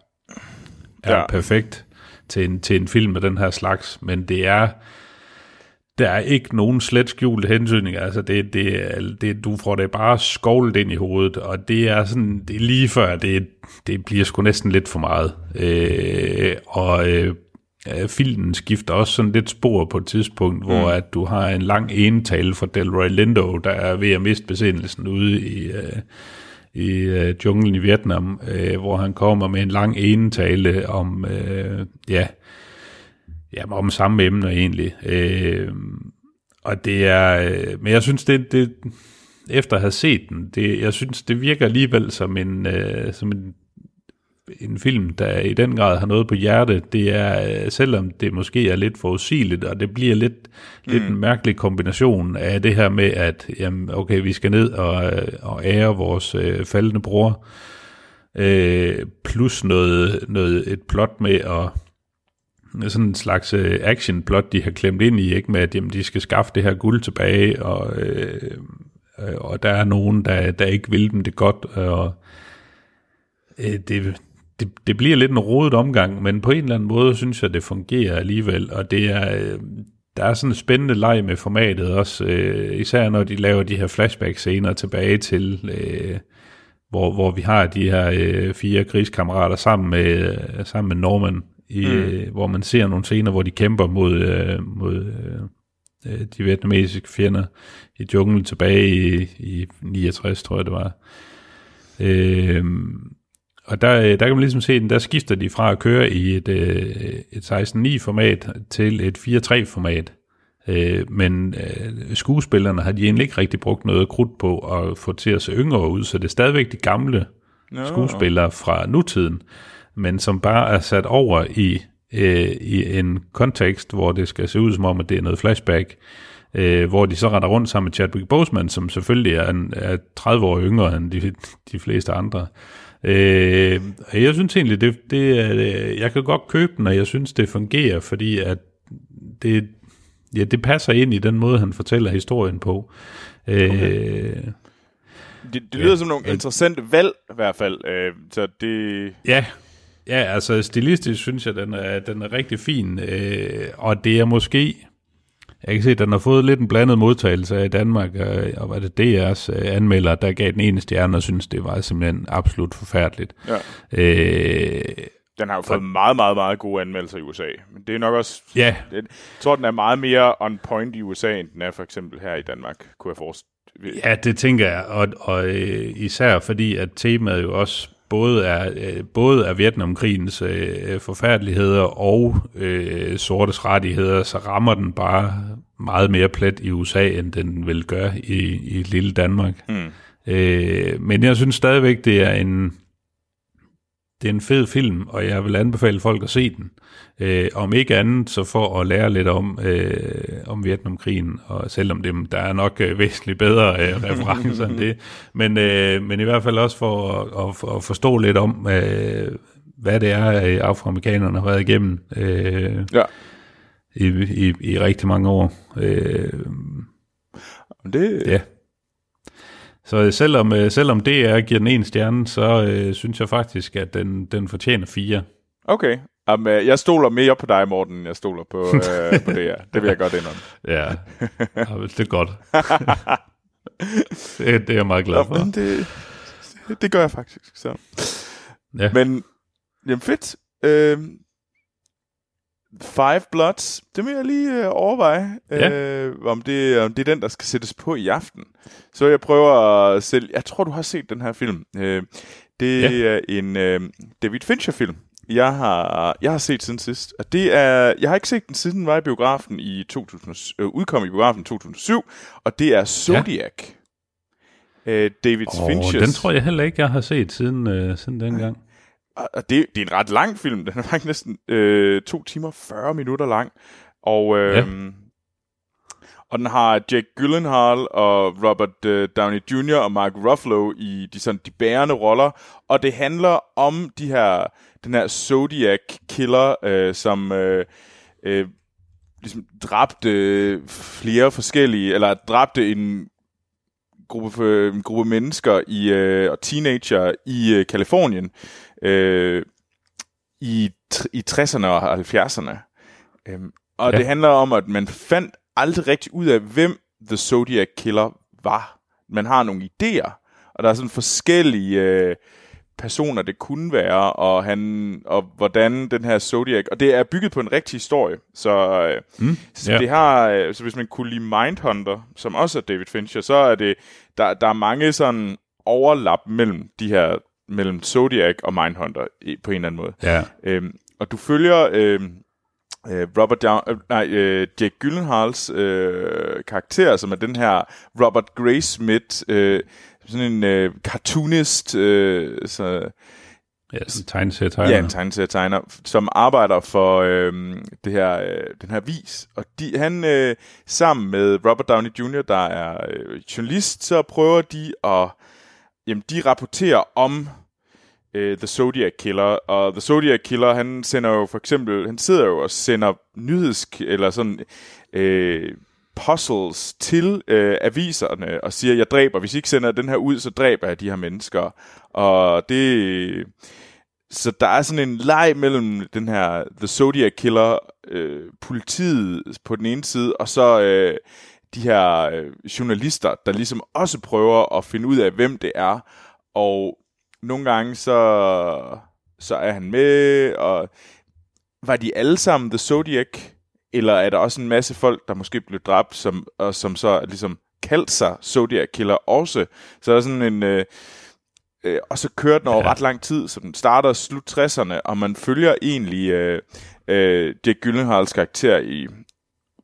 er ja. perfekt til en, til en film af den her slags, men det er der er ikke nogen slet skjult hensynning. Altså, det, det, det, du får det bare skovlet ind i hovedet, og det er sådan, det er lige før, det, det bliver sgu næsten lidt for meget. Øh, og øh, filmen skifter også sådan lidt spor på et tidspunkt, mm. hvor at du har en lang entale fra Delroy Lindo, der er ved at miste besindelsen ude i, øh, i øh, junglen i Vietnam, øh, hvor han kommer med en lang entale om, øh, ja, Ja, om samme emner egentlig. Øh, og det er, øh, men jeg synes, det, det, efter at have set den, det, jeg synes, det virker alligevel som en, øh, som en, en film, der i den grad har noget på hjerte. Det er, øh, selvom det måske er lidt forudsigeligt, og det bliver lidt, mm. lidt en mærkelig kombination af det her med, at jamen, okay, vi skal ned og, øh, og ære vores øh, faldende bror, øh, plus noget, noget, et plot med at sådan en slags øh, action plot, de har klemt ind i, ikke? Med at jamen, de skal skaffe det her guld tilbage, og, øh, øh, og der er nogen, der, der ikke vil dem det godt, og øh, det, det, det bliver lidt en rodet omgang, men på en eller anden måde synes jeg, det fungerer alligevel, og det er, øh, der er sådan en spændende leg med formatet også, øh, især når de laver de her flashback-scener tilbage til, øh, hvor, hvor vi har de her øh, fire krigskammerater sammen med, øh, sammen med Norman, i, mm. øh, hvor man ser nogle scener, hvor de kæmper mod, øh, mod øh, øh de vietnamesiske fjender i junglen tilbage i, i 69, tror jeg det var. Øh, og der, øh, der kan man ligesom se, at der skifter de fra at køre i et, et 16-9-format til et 4-3-format. Øh, men skuespillerne har de egentlig ikke rigtig brugt noget krudt på at få til at se yngre ud, så det er stadigvæk de gamle no. skuespillere fra nutiden, men som bare er sat over i, i en kontekst, hvor det skal se ud som om, at det er noget flashback, hvor de så render rundt sammen med Chadwick Boseman, som selvfølgelig er, en, er 30 år yngre end de, de fleste andre. Øh, jeg synes egentlig, det, det er, jeg kan godt købe den, og jeg synes, det fungerer, fordi at det, ja, det passer ind i den måde, han fortæller historien på. Øh, okay. Det, det lyder ja, som nogle interessante valg, i hvert fald. Øh, så det... Ja, ja, altså stilistisk synes jeg, den er, den er rigtig fin. Øh, og det er måske jeg kan se, at den har fået lidt en blandet modtagelse af Danmark, øh, og var det DR's øh, anmelder, der gav den ene stjerne og synes det var simpelthen absolut forfærdeligt. Ja. Øh, den har jo fået for... meget, meget, meget gode anmeldelser i USA. Men det er nok også... Ja. Det, jeg tror, den er meget mere on point i USA, end den er for eksempel her i Danmark, kunne jeg forestille. Ja, det tænker jeg. Og, og øh, især fordi, at temaet jo også både er, øh, både er Vietnamkrigens øh, forfærdeligheder og øh, sortes rettigheder, så rammer den bare meget mere plet i USA, end den vil gøre i, i lille Danmark. Mm. Øh, men jeg synes stadigvæk, det er en det er en fed film, og jeg vil anbefale folk at se den. Øh, om ikke andet, så for at lære lidt om, øh, om Vietnamkrigen, og selvom det, der er nok øh, væsentligt bedre øh, referencer end det, men, øh, men i hvert fald også for at, at, at forstå lidt om, øh, hvad det er, øh, afroamerikanerne har været igennem øh, ja. i, i, i rigtig mange år. Øh, det, ja. Så selvom, øh, selvom DR giver den en stjerne, så øh, synes jeg faktisk, at den, den fortjener fire. Okay. Um, jeg stoler mere på dig, Morten, jeg stoler på, øh, på DR. Det vil jeg godt indrømme. ja, ja det er godt. det, det er jeg meget glad for. Ja, men det, det gør jeg faktisk. Så. Ja. Men jamen fedt. Øh, Five Bloods, det vil jeg lige øh, overveje, ja. øh, om, det, om det er den, der skal sættes på i aften. Så jeg prøver at sælge... Jeg tror, du har set den her film. Øh, det ja. er en øh, David Fincher-film. Jeg har, jeg har set siden sidst. Og det er, jeg har ikke set den siden den var i biografen i 2000, øh, udkom i biografen i 2007, og det er Zodiac. Ja. Øh, David oh, Fincher. Den tror jeg heller ikke, jeg har set siden, øh, siden dengang og det, det er en ret lang film. Den er faktisk næsten øh, to timer 40 minutter lang. Og, øh, ja. og den har Jake Gyllenhaal og Robert øh, Downey Jr. og Mark Ruffalo i de, sådan, de bærende roller. Og det handler om de her, den her Zodiac Killer, øh, som øh, øh, ligesom dræbte flere forskellige, eller dræbte en gruppe, en gruppe mennesker i, øh, og teenager i øh, Kalifornien øh, i, i 60'erne og 70'erne. Øhm, og ja. det handler om, at man fandt aldrig rigtig ud af, hvem The Zodiac Killer var. Man har nogle idéer, og der er sådan forskellige øh, personer, det kunne være, og, han, og hvordan den her Zodiac... Og det er bygget på en rigtig historie, så, øh, mm, så yeah. det har... Øh, så hvis man kunne lide Mindhunter, som også er David Fincher, så er det... Der, der er mange sådan overlap mellem de her mellem Zodiac og Mindhunter på en eller anden måde. Ja. Øhm, og du følger øhm, øh, Robert Down, øh, nej, øh, Jake Gyllenhaals øh, karakter, som er den her Robert Graysmith, øh, sådan en øh, cartoonist, øh, så, Ja, en tegneserietegner. Ja, en tegneserietegner, som arbejder for øh, det her, øh, den her vis. Og de, han øh, sammen med Robert Downey Jr., der er øh, journalist, så prøver de at jamen, de rapporterer om øh, The Zodiac Killer, og The Zodiac Killer, han sender jo for eksempel, han sidder jo og sender nyheds, eller sådan, øh, puzzles til øh, aviserne og siger, jeg dræber, hvis I ikke sender den her ud, så dræber jeg de her mennesker. Og det, så der er sådan en leg mellem den her The Zodiac Killer, øh, politiet på den ene side, og så øh, de her øh, journalister, der ligesom også prøver at finde ud af, hvem det er. Og nogle gange så, så er han med, og var de alle sammen The Zodiac? Eller er der også en masse folk, der måske blev dræbt, som, og som så ligesom kaldt sig Zodiac Killer også? Så der er sådan en... Øh, øh, og så kører den over ja. ret lang tid, så den starter slut 60'erne, og man følger egentlig øh, øh, Jack Gyllenhaals karakter i,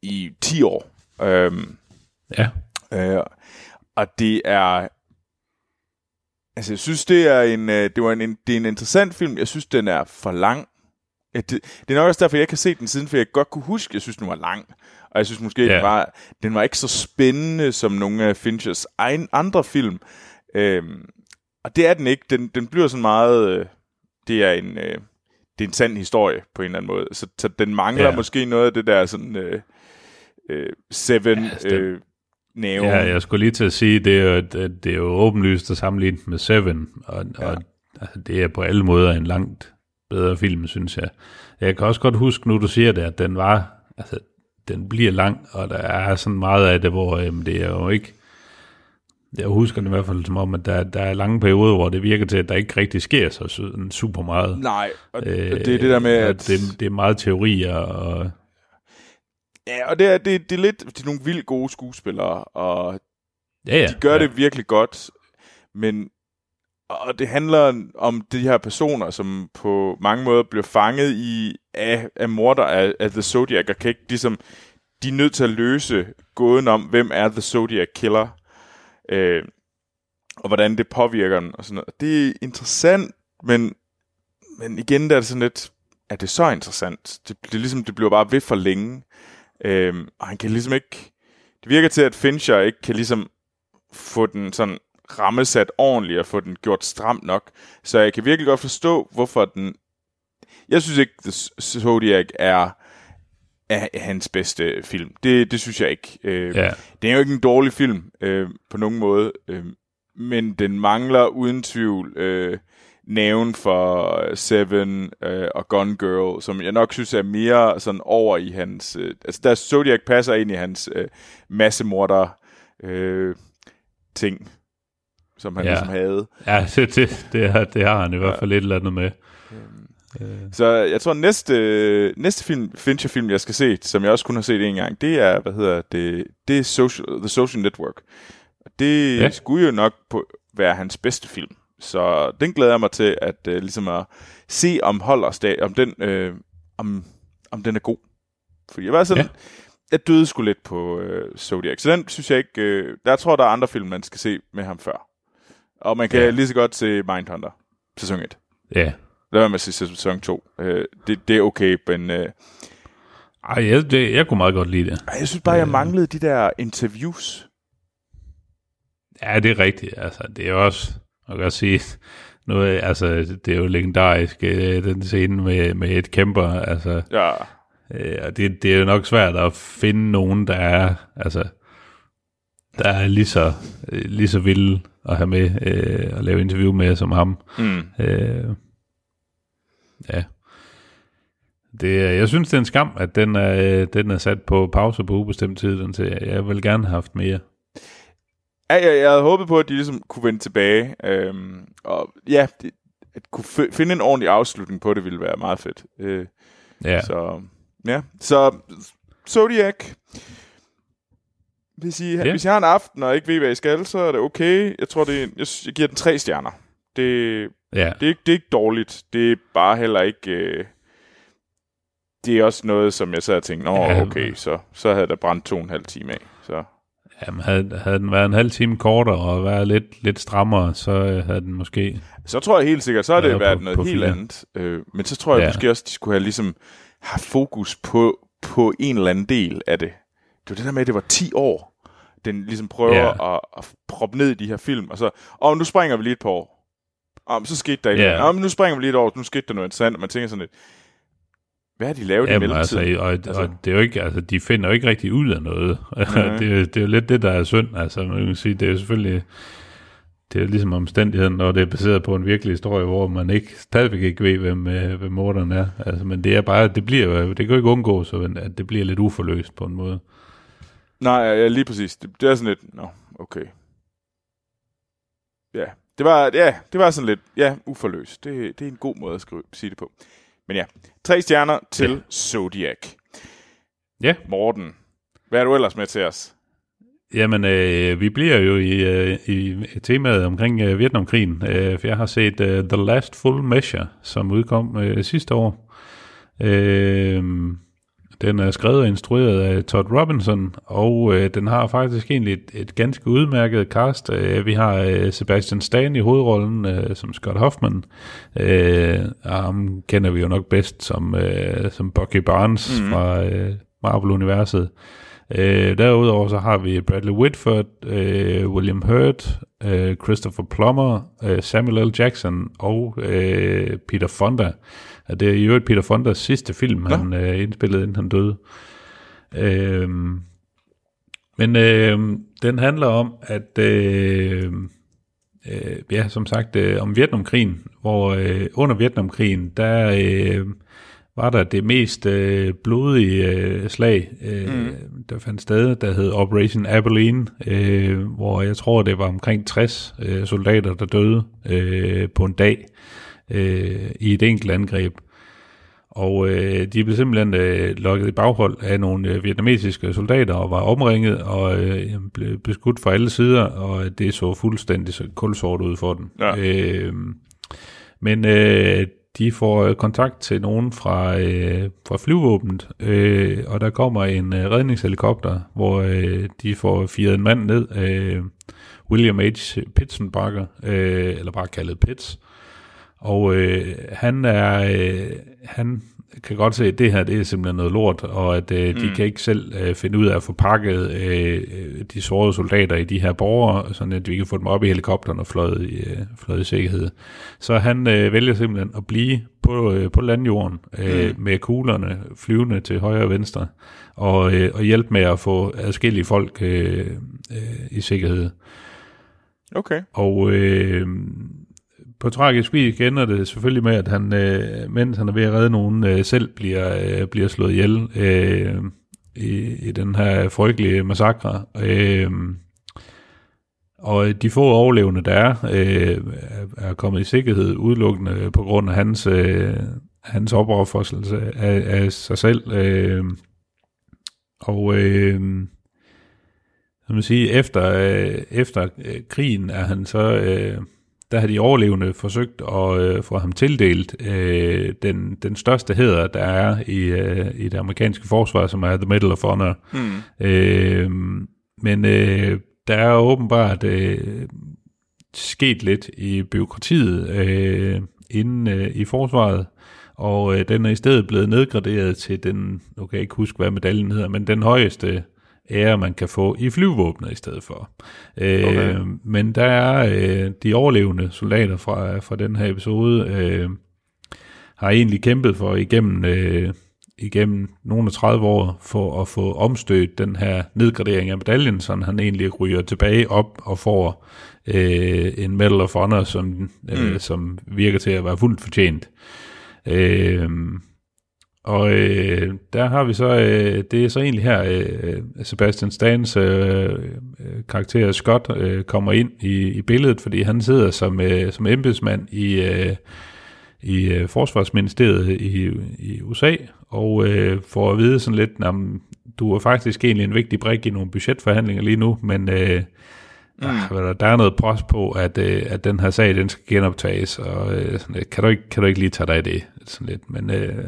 i 10 år. Øhm, Ja. øh, og det er... Altså, jeg synes, det er en, øh, det var en, en, det er en interessant film. Jeg synes, den er for lang. Ja, det, det er nok også derfor, jeg har set den siden, for jeg godt kunne huske, jeg synes, den var lang. Og jeg synes måske, Ja. den, var, den var ikke så spændende som nogle af Finchers egen andre film. Øhm, og det er den ikke. Den, den bliver sådan meget... Øh, det er en... Øh, det er en sand historie på en eller anden måde. Så, så den mangler Ja. måske noget af det der sådan... Øh, øh, Seven... altså, den- øh, Neo. Ja, jeg skulle lige til at sige, det er jo, det det er jo åbenlyst at sammenligne med Seven, og, ja. og altså, det er på alle måder en langt bedre film, synes jeg. Jeg kan også godt huske, nu du siger det, at den var, altså, den bliver lang, og der er sådan meget af det, hvor øhm, det er jo ikke, jeg husker det i hvert fald som om, at der, der er lange perioder, hvor det virker til, at der ikke rigtig sker så su- super meget. Nej, og Øh, det er det der med, at... Det, det er meget teorier, og Ja, og det er, det, det er lidt... Det er nogle vildt gode skuespillere, og ja, ja. de gør ja. det virkelig godt, men... Og det handler om de her personer, som på mange måder bliver fanget i af, af morder af, af The Zodiac, og kan ikke ligesom... De er nødt til at løse gåden om, hvem er The Zodiac Killer, øh, og hvordan det påvirker dem, og sådan noget. Det er interessant, men, men igen der er det sådan lidt, er det så interessant? Det, det, ligesom, det bliver bare ved for længe. øh, og han kan ligesom ikke... Det virker til, at Fincher ikke kan ligesom få den sådan rammesat ordentligt og få den gjort stramt nok. Så jeg kan virkelig godt forstå, hvorfor den... Jeg synes ikke, The Zodiac er, er hans bedste film. Det, det synes jeg ikke. Øh, Ja. Det er jo ikke en dårlig film øh, på nogen måde, øh, men den mangler uden tvivl øh, næven for Seven øh, og Gone Girl, som jeg nok synes er mere sådan over i hans... Øh, altså der Zodiac passer ind i hans øh, massemorder øh, ting, som han Ja. ja. ligesom havde. Ja, det, det, det, har, det har han i hvert fald lidt eller andet med. Så jeg tror, næste, næste film, Fincher-film, jeg skal se, som jeg også kun har set en gang, det er, hvad hedder det, det er Social, The Social Network. Det Ja. ja. skulle jo nok på, være hans bedste film. Så den glæder jeg mig til, at uh, ligesom at se, om holder om den, øh, om, om den er god. Fordi jeg var sådan, Ja. ja. jeg døde sgu lidt på øh, Zodiac. Så den synes jeg ikke, øh, der tror der er andre film, man skal se med ham før. Og man kan Ja. lige så godt se Mindhunter, sæson 1. Ja. Lad være med at se sæson 2. Øh, det, det er okay, men øh, Ej, jeg, det, jeg kunne meget godt lide det. jeg synes bare, jeg manglede de der interviews. Ja, det er rigtigt. Altså, det er også, man kan sige, noget, altså, det er jo legendarisk, øh, den scene med, med et kæmper, altså, Ja, øh, og det, det er jo nok svært at finde nogen, der er, altså, der er lige så, lige så vilde at have med, øh, at lave interview med som ham. mm. Øh, ja. Det, jeg synes, det er en skam, at den er, øh, den er sat på pause på ubestemt tid. Den til, jeg vil gerne have haft mere. ja jeg, jeg havde håbet på, at de ligesom kunne vende tilbage. Øhm, og ja, det, at kunne finde en ordentlig afslutning på det, ville være meget fedt. Øh, Ja, Så ja, så Zodiac. Hvis I, ja. hvis I har en aften og ikke ved, hvad I skal, så er det okay. Jeg tror, det er, jeg, giver den tre stjerner. Det, ja. det, er, ikke- det er ikke dårligt. Det er bare heller ikke... Øh, det er også noget, som jeg sad og tænkte, Nå, Ja. okay, så, så havde der brændt to og en halv time af. Så. Jamen, havde, havde den været en halv time kortere og været lidt, lidt strammere, så øh, havde den måske... så tror jeg helt sikkert, så har det været på- noget på helt fire. andet. Øh, men så tror jeg Ja. måske også, de skulle have ligesom haft fokus på, på en eller anden del af det. Det var det der med, at det var 10 år, den ligesom prøver Ja. at, at proppe ned i de her film, og så, og nu springer vi lige et par år. Om så skete der ikke Ja. noget. Nu springer vi lige et år, nu skete der noget interessant, og man tænker sådan lidt, hvad har de lavet i Jamen, altså, mellemtiden? og, altså. og det er jo ikke, altså, de finder jo ikke rigtig ud af noget. Nej. det, er, det er jo lidt det, der er synd. Altså, man kan sige, det er jo selvfølgelig, det er ligesom omstændigheden, når det er baseret på en virkelig historie, hvor man ikke stadigvæk ikke ved, hvem, øh, hvem morderen er. Altså, men det er bare, det bliver jo, det kan jo ikke undgå, så at det bliver lidt uforløst på en måde. Nej, ja, lige præcis. Det, det er sådan lidt, nå, okay. Ja, det var, ja, det var sådan lidt, ja, uforløst. Det, det er en god måde at skrive, sige det på. Men ja, tre stjerner til ja. Zodiac. Ja. Morten, hvad er du ellers med til os? Jamen, øh, vi bliver jo i, øh, i temaet omkring øh, Vietnamkrigen, øh, for jeg har set øh, The Last Full Measure, som udkom øh, sidste år. Øh, den er skrevet og instrueret af Todd Robinson, og øh, den har faktisk egentlig et, et ganske udmærket cast. Øh, vi har øh, Sebastian Stan i hovedrollen øh, som Scott Hoffman. Øh, ham kender vi jo nok bedst som, øh, som Bucky Barnes mm. fra øh, Marvel-universet. Øh, derudover så har vi Bradley Whitford, øh, William Hurt, øh, Christopher Plummer, øh, Samuel L. Jackson og øh, Peter Fonda. Og det er i øvrigt Peter Fondas sidste film, ja. han øh, indspillede, inden han døde. Øh, men øh, den handler om, at øh, øh, ja, som sagt, øh, om Vietnamkrigen, hvor øh, under Vietnamkrigen, der øh, var der det mest øh, blodige øh, slag, øh, mm. der fandt sted, der hed Operation Abilene, øh, hvor jeg tror, det var omkring 60 øh, soldater, der døde øh, på en dag øh, i et enkelt angreb. Og øh, de blev simpelthen øh, lukket i baghold af nogle øh, vietnamesiske soldater og var omringet og øh, blev beskudt fra alle sider, og det så fuldstændig kulsort ud for dem. Ja. Øh, men øh, de får øh, kontakt til nogen fra, øh, fra flyvåbnet, øh, og der kommer en øh, redningshelikopter, hvor øh, de får firet en mand ned, øh, William H. Pitsenbacher, øh, eller bare kaldet Pitts, og øh, han er, øh, han kan godt se, at det her det er simpelthen noget lort, og at øh, de mm. kan ikke selv øh, finde ud af at få pakket øh, de sårede soldater i de her borgere, sådan at vi kan få dem op i helikopteren og fløjet i, øh, fløjet i sikkerhed. Så han øh, vælger simpelthen at blive på, øh, på landjorden øh, mm. med kuglerne flyvende til højre og venstre, og, øh, og hjælpe med at få adskillige folk øh, øh, i sikkerhed. Okay. Og øh, på tragisk vis ender det selvfølgelig med, at han, øh, mens han er ved at redde nogen, øh, selv bliver, øh, bliver slået ihjel øh, i, i den her frygtelige massakre. Øh, og de få overlevende, der er, øh, er kommet i sikkerhed udelukkende på grund af hans, øh, hans opoffrelse af, af sig selv. Øh, og øh, som man sige, efter, øh, efter øh, krigen er han så... Øh, der har de overlevende forsøgt at øh, få ham tildelt øh, den, den største hæder, der er i, øh, i det amerikanske forsvar, som er The Medal of Honor. Mm. Øh, men øh, der er åbenbart øh, sket lidt i byråkratiet øh, inden øh, i forsvaret, og øh, den er i stedet blevet nedgraderet til den, nu kan jeg ikke huske, hvad medaljen hedder, men den højeste ære, man kan få i flyvåbnet i stedet for. Øh, okay. men der er øh, de overlevende soldater fra, fra den her episode, øh, har egentlig kæmpet for igennem, øh, igennem nogle af 30 år for at få omstødt den her nedgradering af medaljen, så han egentlig ryger tilbage op og får øh, en Medal of Honor, som, øh, mm. som virker til at være fuldt fortjent. Øh, og øh, der har vi så, øh, det er så egentlig her, øh, Sebastian Stans øh, øh, karakter Scott øh, kommer ind i, i billedet, fordi han sidder som, øh, som embedsmand i, øh, i øh, Forsvarsministeriet i, i USA, og øh, får at vide sådan lidt, at du er faktisk egentlig en vigtig brik i nogle budgetforhandlinger lige nu, men øh, Mm. Ah, der er noget pres på, at, øh, at den her sag, den skal genoptages, og øh, sådan, kan, du ikke, kan du ikke lige tage dig af det? Sådan lidt. Men øh,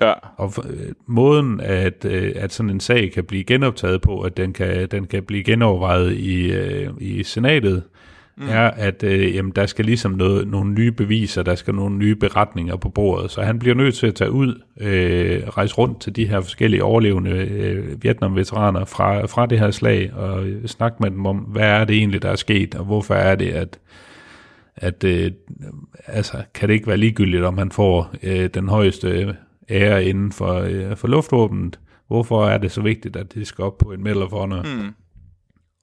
Ja. Og øh, måden, at, øh, at sådan en sag kan blive genoptaget på, at den kan, den kan blive genovervejet i, øh, i senatet, mm. er, at øh, jamen, der skal ligesom noget, nogle nye beviser, der skal nogle nye beretninger på bordet. Så han bliver nødt til at tage ud, øh, rejse rundt til de her forskellige overlevende øh, Vietnam-veteraner fra, fra det her slag, og snakke med dem om, hvad er det egentlig, der er sket, og hvorfor er det, at at øh, altså, kan det ikke være ligegyldigt, om han får øh, den højeste ære inden for, øh, for luftvåbnet. Hvorfor er det så vigtigt, at det skal op på en Medal of Honor? Mm.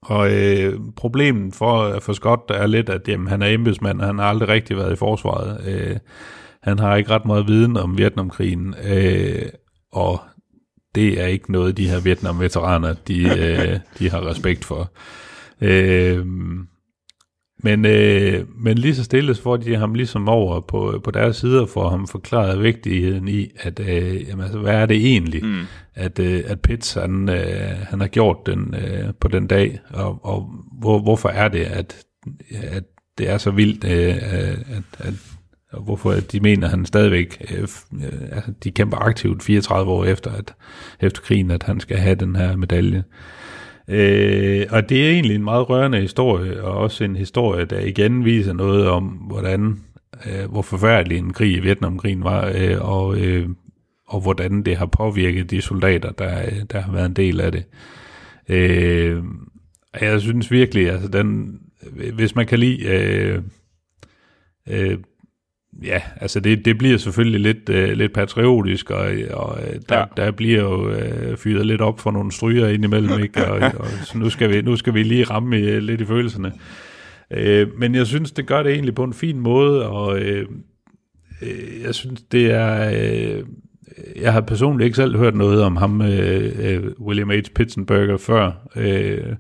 Og øh, problemet for, for Scott er lidt, at jamen, han er embedsmand, og han har aldrig rigtig været i forsvaret. Øh, han har ikke ret meget viden om Vietnamkrigen, øh, og det er ikke noget, de her Vietnam-veteraner, de, øh, de har respekt for. Øh, men, øh, men lige så stille, så får de ham ligesom over på, på deres side og får ham forklaret vigtigheden i, at øh, jamen, altså, hvad er det egentlig, mm. at, øh, at Pitts han, øh, han har gjort den øh, på den dag, og, og hvor, hvorfor er det, at, at det er så vildt, øh, at, at, og hvorfor de mener, at han stadigvæk, øh, øh, altså de kæmper aktivt 34 år efter, at, efter krigen, at han skal have den her medalje. Øh, Øh, og det er egentlig en meget rørende historie, og også en historie, der igen viser noget om, hvordan, øh, hvor forfærdelig en krig i Vietnamkrigen var, øh, og, øh, og hvordan det har påvirket de soldater, der, øh, der har været en del af det. Øh, jeg synes virkelig, altså den, hvis man kan lide øh, øh, ja, altså det, det bliver selvfølgelig lidt, øh, lidt patriotisk, og, og øh, der, ja. der bliver jo øh, fyret lidt op for nogle stryger indimellem, ikke? Og, og så nu skal, vi, nu skal vi lige ramme i, øh, lidt i følelserne. Øh, men jeg synes, det gør det egentlig på en fin måde, og øh, øh, jeg synes, det er... Øh, jeg har personligt ikke selv hørt noget om ham, øh, øh, William H. Pitzenberger, før. Øh,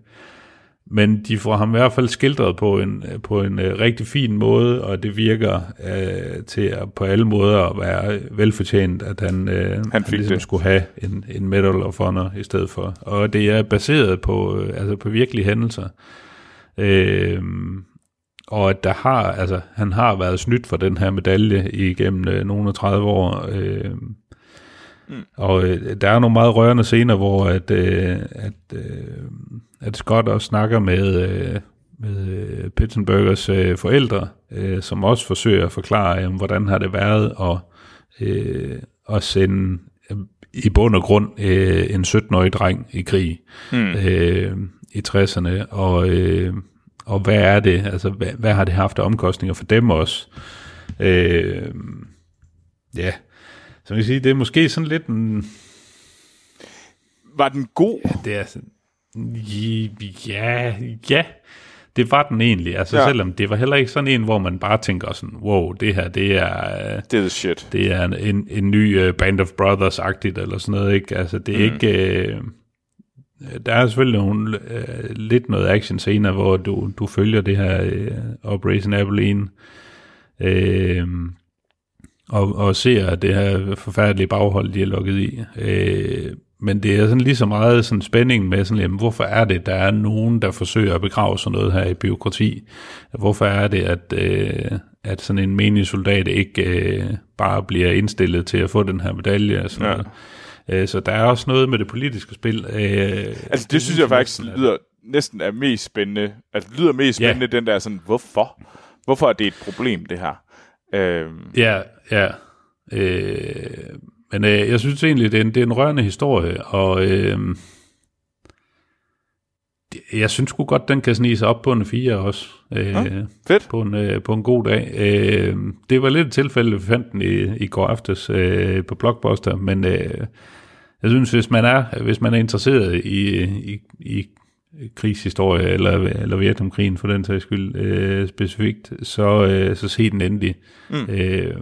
men de får ham i hvert fald skildret på en, på en uh, rigtig fin måde, og det virker uh, til at på alle måder at være velfortjent, at han, uh, han, han ligesom det. skulle have en, en Medal of Honor i stedet for. Og det er baseret på, uh, altså på virkelige hændelser. Uh, og at der har, altså, han har været snydt for den her medalje igennem uh, nogle af 30 år. Uh, Mm. Og øh, der er nogle meget rørende scener, hvor at, øh, at, øh, at Scott også snakker med, øh, med øh, Pittenbergers øh, forældre, øh, som også forsøger at forklare, øh, hvordan har det været at, øh, at sende øh, i bund og grund øh, en 17-årig dreng i krig mm. øh, i 60'erne, og, øh, og hvad er det, altså hvad, hvad har det haft af omkostninger for dem også? Øh, ja, så man kan sige, det er måske sådan lidt en... Var den god? Ja, det er sådan... Ja, ja, det var den egentlig. Altså ja. selvom det var heller ikke sådan en, hvor man bare tænker sådan, wow, det her, det er... Det er shit. Det er en, en, en ny uh, Band of Brothers-agtigt, eller sådan noget, ikke? Altså det er mm. ikke... Uh, der er selvfølgelig nogle, uh, lidt noget action scener, hvor du, du følger det her uh, Operation Abilene. Uh, og, og ser det her forfærdelige baghold, de er lukket i. Øh, men det er sådan lige så meget sådan spænding med sådan, jamen, hvorfor er det, der er nogen, der forsøger at begrave sådan noget her i byråkrati? Hvorfor er det, at, øh, at sådan en menig soldat ikke øh, bare bliver indstillet til at få den her medalje? Og sådan ja. noget. Øh, så der er også noget med det politiske spil. Øh, altså det synes jeg faktisk lyder næsten er mest spændende. Altså det lyder mest spændende, ja. den der sådan, hvorfor? Hvorfor er det et problem, det her? Øh, ja, Ja, øh, men øh, jeg synes egentlig, det er en, det er en rørende historie, og øh, jeg synes sgu godt, den kan snige sig op på en 4 også. Øh, ja, fedt. På en, øh, på en god dag. Øh, det var lidt et tilfælde, vi fandt den i, i går aftes øh, på Blockbuster, men øh, jeg synes, hvis man er, hvis man er interesseret i, i, i krigshistorie, eller, eller Vietnamkrigen for den sags skyld øh, specifikt, så, øh, så se den endelig. Mm. Øh,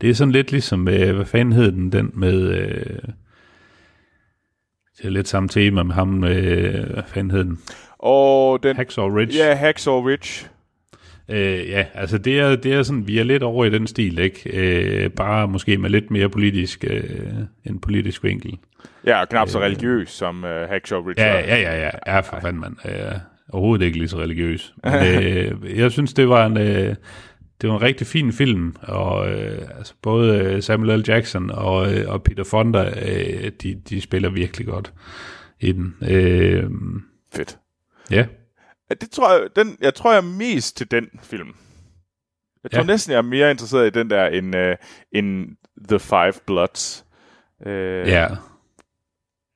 det er sådan lidt ligesom, øh, hvad fanden hed den, den med... Øh, det er lidt samme tema med ham, øh, hvad fanden hed den? Og den... Hacksaw Ridge. Ja, Hacksaw Ridge. Øh, ja, altså det er, det er sådan, vi er lidt over i den stil, ikke? Øh, bare måske med lidt mere politisk, øh, en politisk vinkel. Ja, og knap så øh, religiøs som øh, Hacksaw Ridge. Ja, ja, ja, ja, ja for fanden, mand. Øh, overhovedet ikke lige så religiøs. Men, øh, jeg synes, det var en... Øh, det var en rigtig fin film, og øh, altså både øh, Samuel L. Jackson og, øh, og Peter Fonda, øh, de, de spiller virkelig godt i den. Øh, Fedt. Ja. Det tror jeg, den, jeg tror, jeg er mest til den film. Jeg tror ja. næsten, jeg er mere interesseret i den der, end, uh, end The Five Bloods. Uh, ja.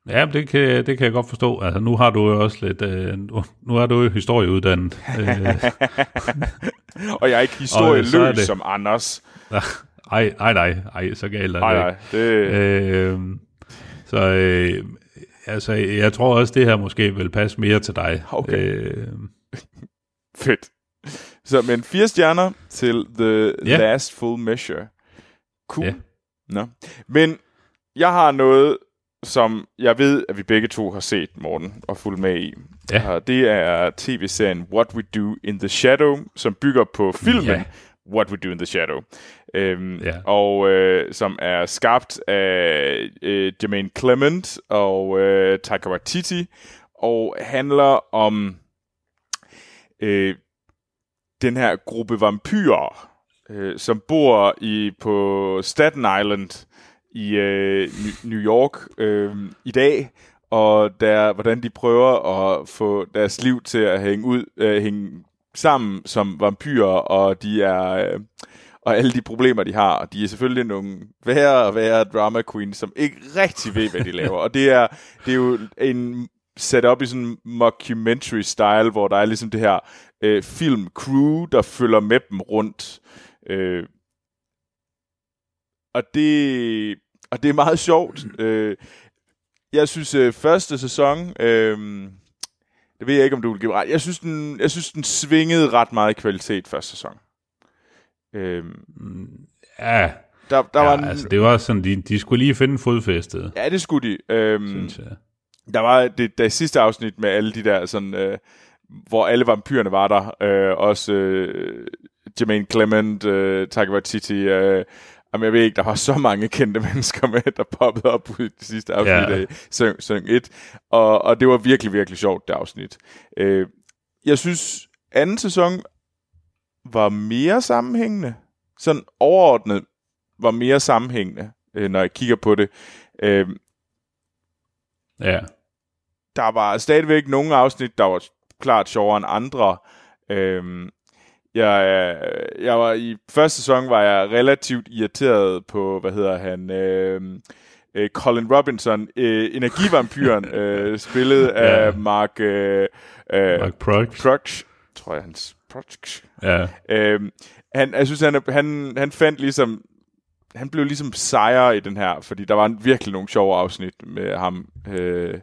Ja, det kan, det kan jeg godt forstå. Altså, nu har du jo også lidt... Øh, nu, nu er du jo historieuddannet. øh. og jeg er ikke historieløs er det... som Anders. Ej, ej, nej, ej, så galt er det. Ej, nej, det... Øh, så øh, altså, jeg tror også, det her måske vil passe mere til dig. Okay. Øh, Fedt. Så, men fire stjerner til The Ja. Last Full Measure. Cool. Ja. Nå. Men jeg har noget, som jeg ved, at vi begge to har set, Morten, og fulgt med i. Ja. Og det er tv-serien What We Do in the Shadow, som bygger på filmen Ja. What We Do in the Shadow. Øhm, Ja. Og øh, som er skabt af øh, Jermaine Clement og øh, Taika Waititi, og handler om øh, den her gruppe vampyrer, øh, som bor i på Staten Island i øh, New York øh, i dag, og der, hvordan de prøver at få deres liv til at hænge ud, øh, hænge sammen som vampyrer, og de er øh, og alle de problemer, de har. Og de er selvfølgelig nogle værre og værre drama queens, som ikke rigtig ved, hvad de laver. Og det er, det er jo en sat op i sådan en mockumentary style, hvor der er ligesom det her øh, film crew, der følger med dem rundt. Øh, og det og det er meget sjovt. Øh, jeg synes øh, første sæson, øh, det ved jeg ikke om du vil give ret. Jeg synes den, jeg synes den svingede ret meget i kvalitet første sæson. Øh, ja, der, der ja var en, altså, det var sådan, de, de skulle lige finde fodfæstet, ja, det skulle de. Øh, synes jeg. Der var det, det sidste afsnit med alle de der sådan, øh, hvor alle vampyrerne var der. Øh, også øh, Jermaine Clement, øh, Taika Waititi. Øh, jamen, jeg ved ikke, der var så mange kendte mennesker med, der poppede op i det sidste afsnit Ja. af sæson, sæson 1. Og, og det var virkelig, virkelig sjovt, det afsnit. Øh, jeg synes, anden sæson var mere sammenhængende. Sådan overordnet var mere sammenhængende, øh, når jeg kigger på det. Øh, Ja, der var stadigvæk nogle afsnit, der var klart sjovere end andre. Øhm, jeg, jeg var i første sæson var jeg relativt irriteret på, hvad hedder han, øhm, øh, Colin Robinson, øh, energivampyren, øh, spillet af Ja. Mark, øh, øh, Mark Proksch. Proksch, tror jeg hans Proksch. Ja, Øhm, han, jeg synes, han, han, han fandt ligesom, han blev ligesom sejre i den her, fordi der var virkelig nogle sjove afsnit med ham. Øh,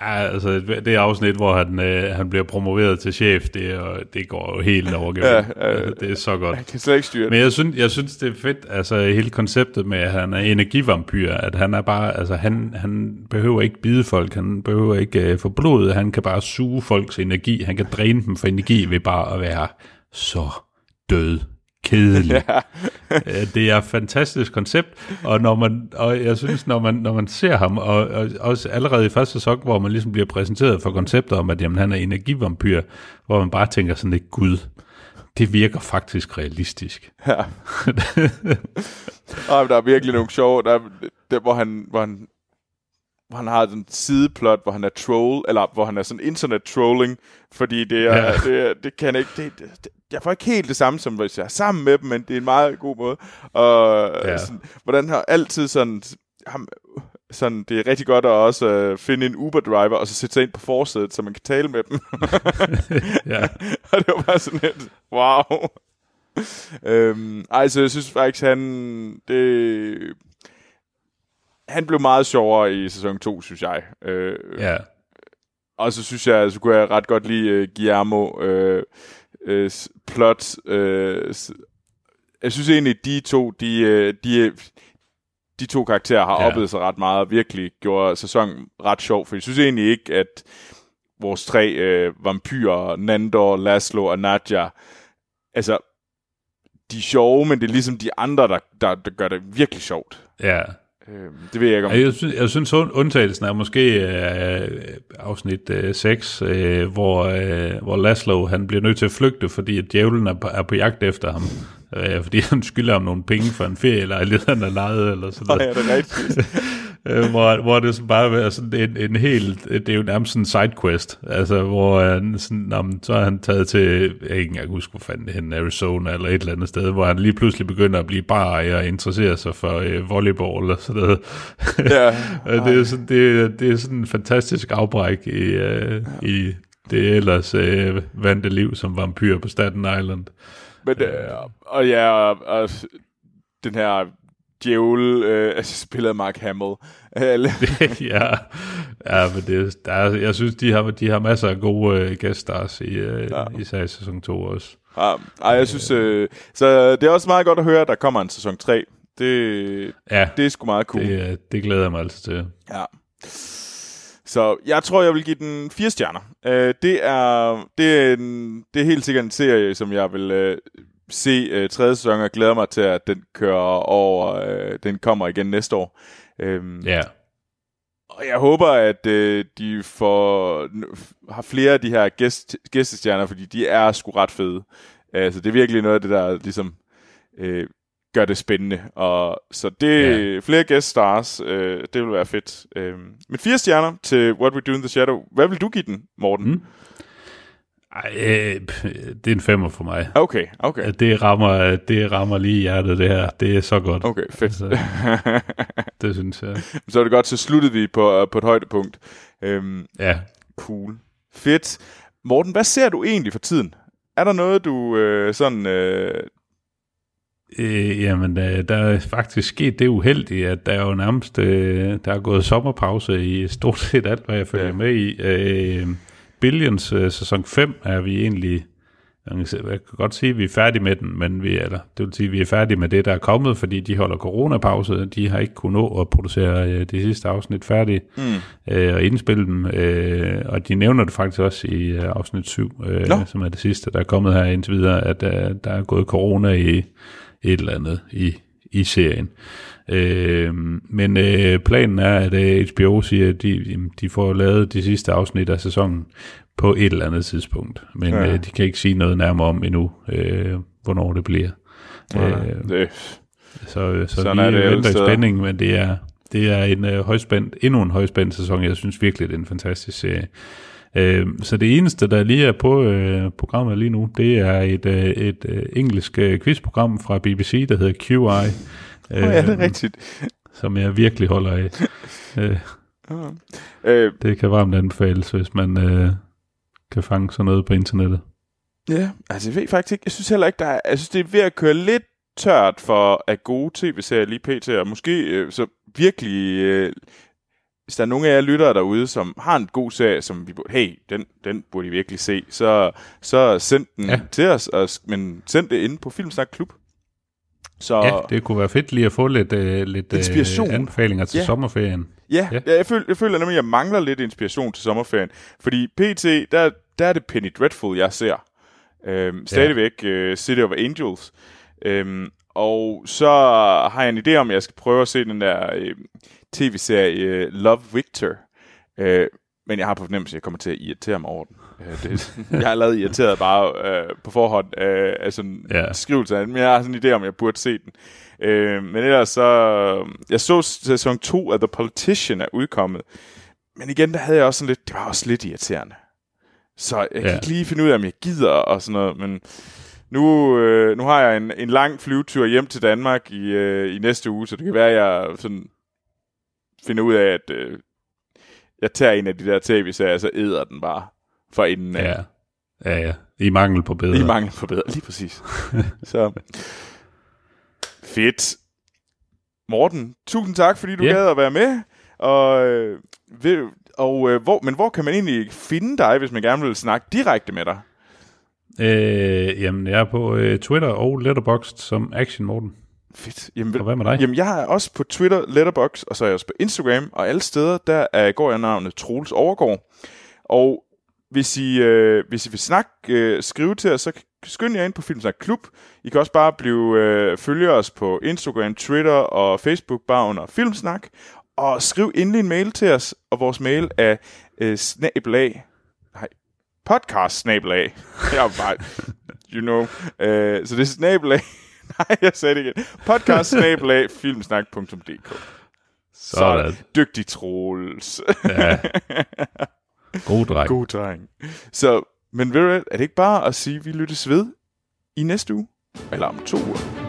ja altså det afsnit, hvor han, øh, han bliver promoveret til chef, det, er, det går jo helt over Ja, øh, Det er så godt. han kan slet ikke styre det. Men jeg synes, jeg synes, det er fedt, altså hele konceptet med, at han er energivampyr, at han er bare, altså han, han behøver ikke bide folk, han behøver ikke øh, få blod, han kan bare suge folks energi, han kan dræne dem for energi ved bare at være så død kedelig. Ja. det er et fantastisk koncept, og, når man, og jeg synes, når man, når man ser ham, og, og også allerede i første sæson, hvor man ligesom bliver præsenteret for koncepter om, at jamen, han er energivampyr, hvor man bare tænker sådan lidt, gud, det virker faktisk realistisk. Ja. og der er virkelig nogle sjove, der, er, der hvor, han, hvor, han, hvor han har sådan en sideplot, hvor han er troll, eller hvor han er sådan internet trolling, fordi det er, Ja. det, det kan ikke, det, det, jeg får ikke helt det samme, som hvis jeg er sammen med dem, men det er en meget god måde. Og Ja. ja. sådan, hvordan har altid sådan, ham, sådan, det er rigtig godt at også øh, finde en Uber-driver, og så sætte sig ind på forsædet, så man kan tale med dem. Ja. og det var bare sådan lidt, wow. øhm, ej, så jeg synes faktisk, han, det, han blev meget sjovere i sæson 2, synes jeg. Øh, Ja, Og så synes jeg, så kunne jeg ret godt lide uh, Guillermo øh, øh, plot. Øh, jeg synes egentlig, de to, de, øh, de, de to karakterer har ja. oplevet sig ret meget, og virkelig gjorde sæsonen ret sjov, for jeg synes egentlig ikke, at vores tre øh, vampyrer, Nandor, Laszlo og Nadja, altså, de er sjove, men det er ligesom de andre, der, der, der gør det virkelig sjovt. ja. Øh, det ved jeg ikke om... Jeg synes, jeg synes und- undtagelsen er måske øh, afsnit øh, 6, øh, hvor, øh, hvor Laszlo han bliver nødt til at flygte, fordi at djævlen er på, er på jagt efter ham. Øh, fordi han skylder ham nogle penge for en ferielejlighed, han har lejet, eller sådan noget. ja, det er rigtigt. øh, hvor, hvor det sådan bare er sådan en, en helt, det er jo nærmest sådan en sidequest, altså hvor han sådan, om, så er han taget til, jeg kan ikke engang huske, hvor fanden henne, Arizona eller et eller andet sted, hvor han lige pludselig begynder at blive barejer og interessere sig for øh, volleyball og sådan noget. ja. Øh, det, er sådan, det, det er sådan en fantastisk afbræk i, øh, i det ellers øh, vante liv som vampyr på Staten Island. Men, øh, og ja, og, og den her djævel, øh, altså spiller Mark Hamill. Ja, ja, men det, der er, jeg synes, de har, de har masser af gode øh, gæststars i, øh, Ja. især i sæson 2 også. Ja, ej, jeg synes, øh, så det er også meget godt at høre, at der kommer en sæson 3. Det, Ja, det er sgu meget cool. det, øh, det glæder jeg mig altså til. Ja. Så jeg tror, jeg vil give den fire stjerner. Øh, det, er, det, er en, det er helt sikkert en serie, som jeg vil øh, se øh, tredje sæson, og glæder mig til, at den kører over. Øh, den kommer igen næste år. Øhm, Ja, Og jeg håber, at øh, de får, har flere af de her gæst, gæstestjerner, fordi de er sgu ret fede. Altså, det er virkelig noget af det, der ligesom øh, gør det spændende. Og så det ja. flere guest stars, øh, det vil være fedt. Øh, men fire stjerner til What We Do in the Shadow. Hvad vil du give den, Morten? Mm. Ej, øh, det er en femmer for mig. Okay, okay. Det rammer, det rammer lige hjertet, det her. Det er så godt. Okay, fedt. Altså, det synes jeg. så er det godt, så sluttede vi på, øh, på et højdepunkt. Øhm, Ja, Cool. Fedt. Morten, hvad ser du egentlig for tiden? Er der noget, du øh, sådan... Øh, Øh, jamen, øh, der er faktisk sket det uheldige, at der er jo nærmest øh, der er gået sommerpause i stort set alt, hvad jeg følger ja. med i. Øh, Billions øh, sæson 5 er vi egentlig, jeg kan, se- jeg kan godt sige, at vi er færdige med den, men vi, eller, det vil sige, at vi er færdige med det, der er kommet, fordi de holder coronapause, de har ikke kunnet nå at producere øh, de sidste afsnit færdige mm, øh, og indspille dem, øh, og de nævner det faktisk også i øh, afsnit 7, øh, som er det sidste, der er kommet her indtil videre, at øh, der er gået corona i et eller andet i, i serien. Øh, men øh, planen er, at øh, HBO siger, at de, de får lavet de sidste afsnit af sæsonen på et eller andet tidspunkt, men Ja. ja. øh, de kan ikke sige noget nærmere om endnu, øh, hvornår det bliver. øh, Øh, det, så, så Sådan vi er det venter i spænding, men det er, det er en øh, højspændt, endnu en højspændt sæson. Jeg synes virkelig, det er en fantastisk serie. Øh, så det eneste, der lige er på øh, programmet lige nu, det er et, øh, et øh, engelsk øh, quizprogram fra BBC, der hedder QI. Øh, ja, det er rigtigt. Som jeg virkelig holder af. øh, Ja. Øh, det kan varmt anbefales, hvis man øh, kan fange sådan noget på internettet. ja, altså jeg ved faktisk ikke, jeg synes heller ikke, der er, jeg synes det er ved at køre lidt tørt for af gode tv-serier lige pt. Og måske øh, så virkelig, øh, hvis der er nogle af jer lyttere derude, som har en god serie, som vi burde, hey, den, den burde I virkelig se, så, så send den ja. Ja. til os, og, men send det ind på Filmsnak Klub. Så, Ja, det kunne være fedt lige at få lidt, øh, lidt Inspiration. Øh, anbefalinger til Ja. ja. sommerferien. Ja, ja. Ja. jeg, føler, jeg føler nemlig, at jeg mangler lidt inspiration til sommerferien. Fordi PT, der, der er det Penny Dreadful, jeg ser. Øhm, stadigvæk øh, City of Angels. Øhm, og så har jeg en idé om, at jeg skal prøve at se den der øh, tv-serie øh, Love Victor. Øh, men jeg har på fornemmelse, at jeg kommer til at irritere mig over den. Øh, det, jeg har lavet irriteret bare øh, på forhånd øh, af sådan ja. Ja. skrivelse af den, men jeg har sådan en idé om, jeg burde se den. Øh, men ellers så... Jeg så sæson 2 af The Politician er udkommet. Men igen, der havde jeg også sådan lidt... Det var også lidt irriterende. Så jeg kan Ja. ikke lige finde ud af, om jeg gider og sådan noget, men... Nu, øh, nu har jeg en, en lang flyvetur hjem til Danmark i, øh, i næste uge, så det kan være, at jeg sådan finder ud af, at øh, jeg tager en af de der tv-serier, så æder den bare for inden af. Ja, ja, ja. I mangel på bedre. Lige mangel på bedre, lige præcis. så fedt. Morten, tusind tak, fordi du Ja. gad at være med. Og, øh, ved, og øh, hvor, men hvor kan man egentlig finde dig, hvis man gerne vil snakke direkte med dig? Øh, jamen, jeg er på øh, Twitter og Letterboxd som Action Morten. Fedt. Jamen, Og hvad med dig? jamen, jeg er også på Twitter, Letterbox, og så er jeg også på Instagram, og alle steder, der er, går jeg navnet Troels Overgaard. Og hvis I, øh, hvis I vil snakke, øh, skrive til os, så skynd jer ind på Filmsnak Klub. I kan også bare blive øh, følge os på Instagram, Twitter og Facebook, bare under Filmsnak. Og skriv endelig en mail til os, og vores mail er øh, snabelag, nej, podcast snabelag. Jeg er bare, you know. Øh, så det er snabelag, nej, jeg sagde det igen. Podcast snabelag, filmsnak.dk. Sådan. Så dygtig Troels. Ja. God dreng. God dreng. Så, men ved du er det ikke bare at sige, at vi lyttes ved i næste uge? Eller om to uger?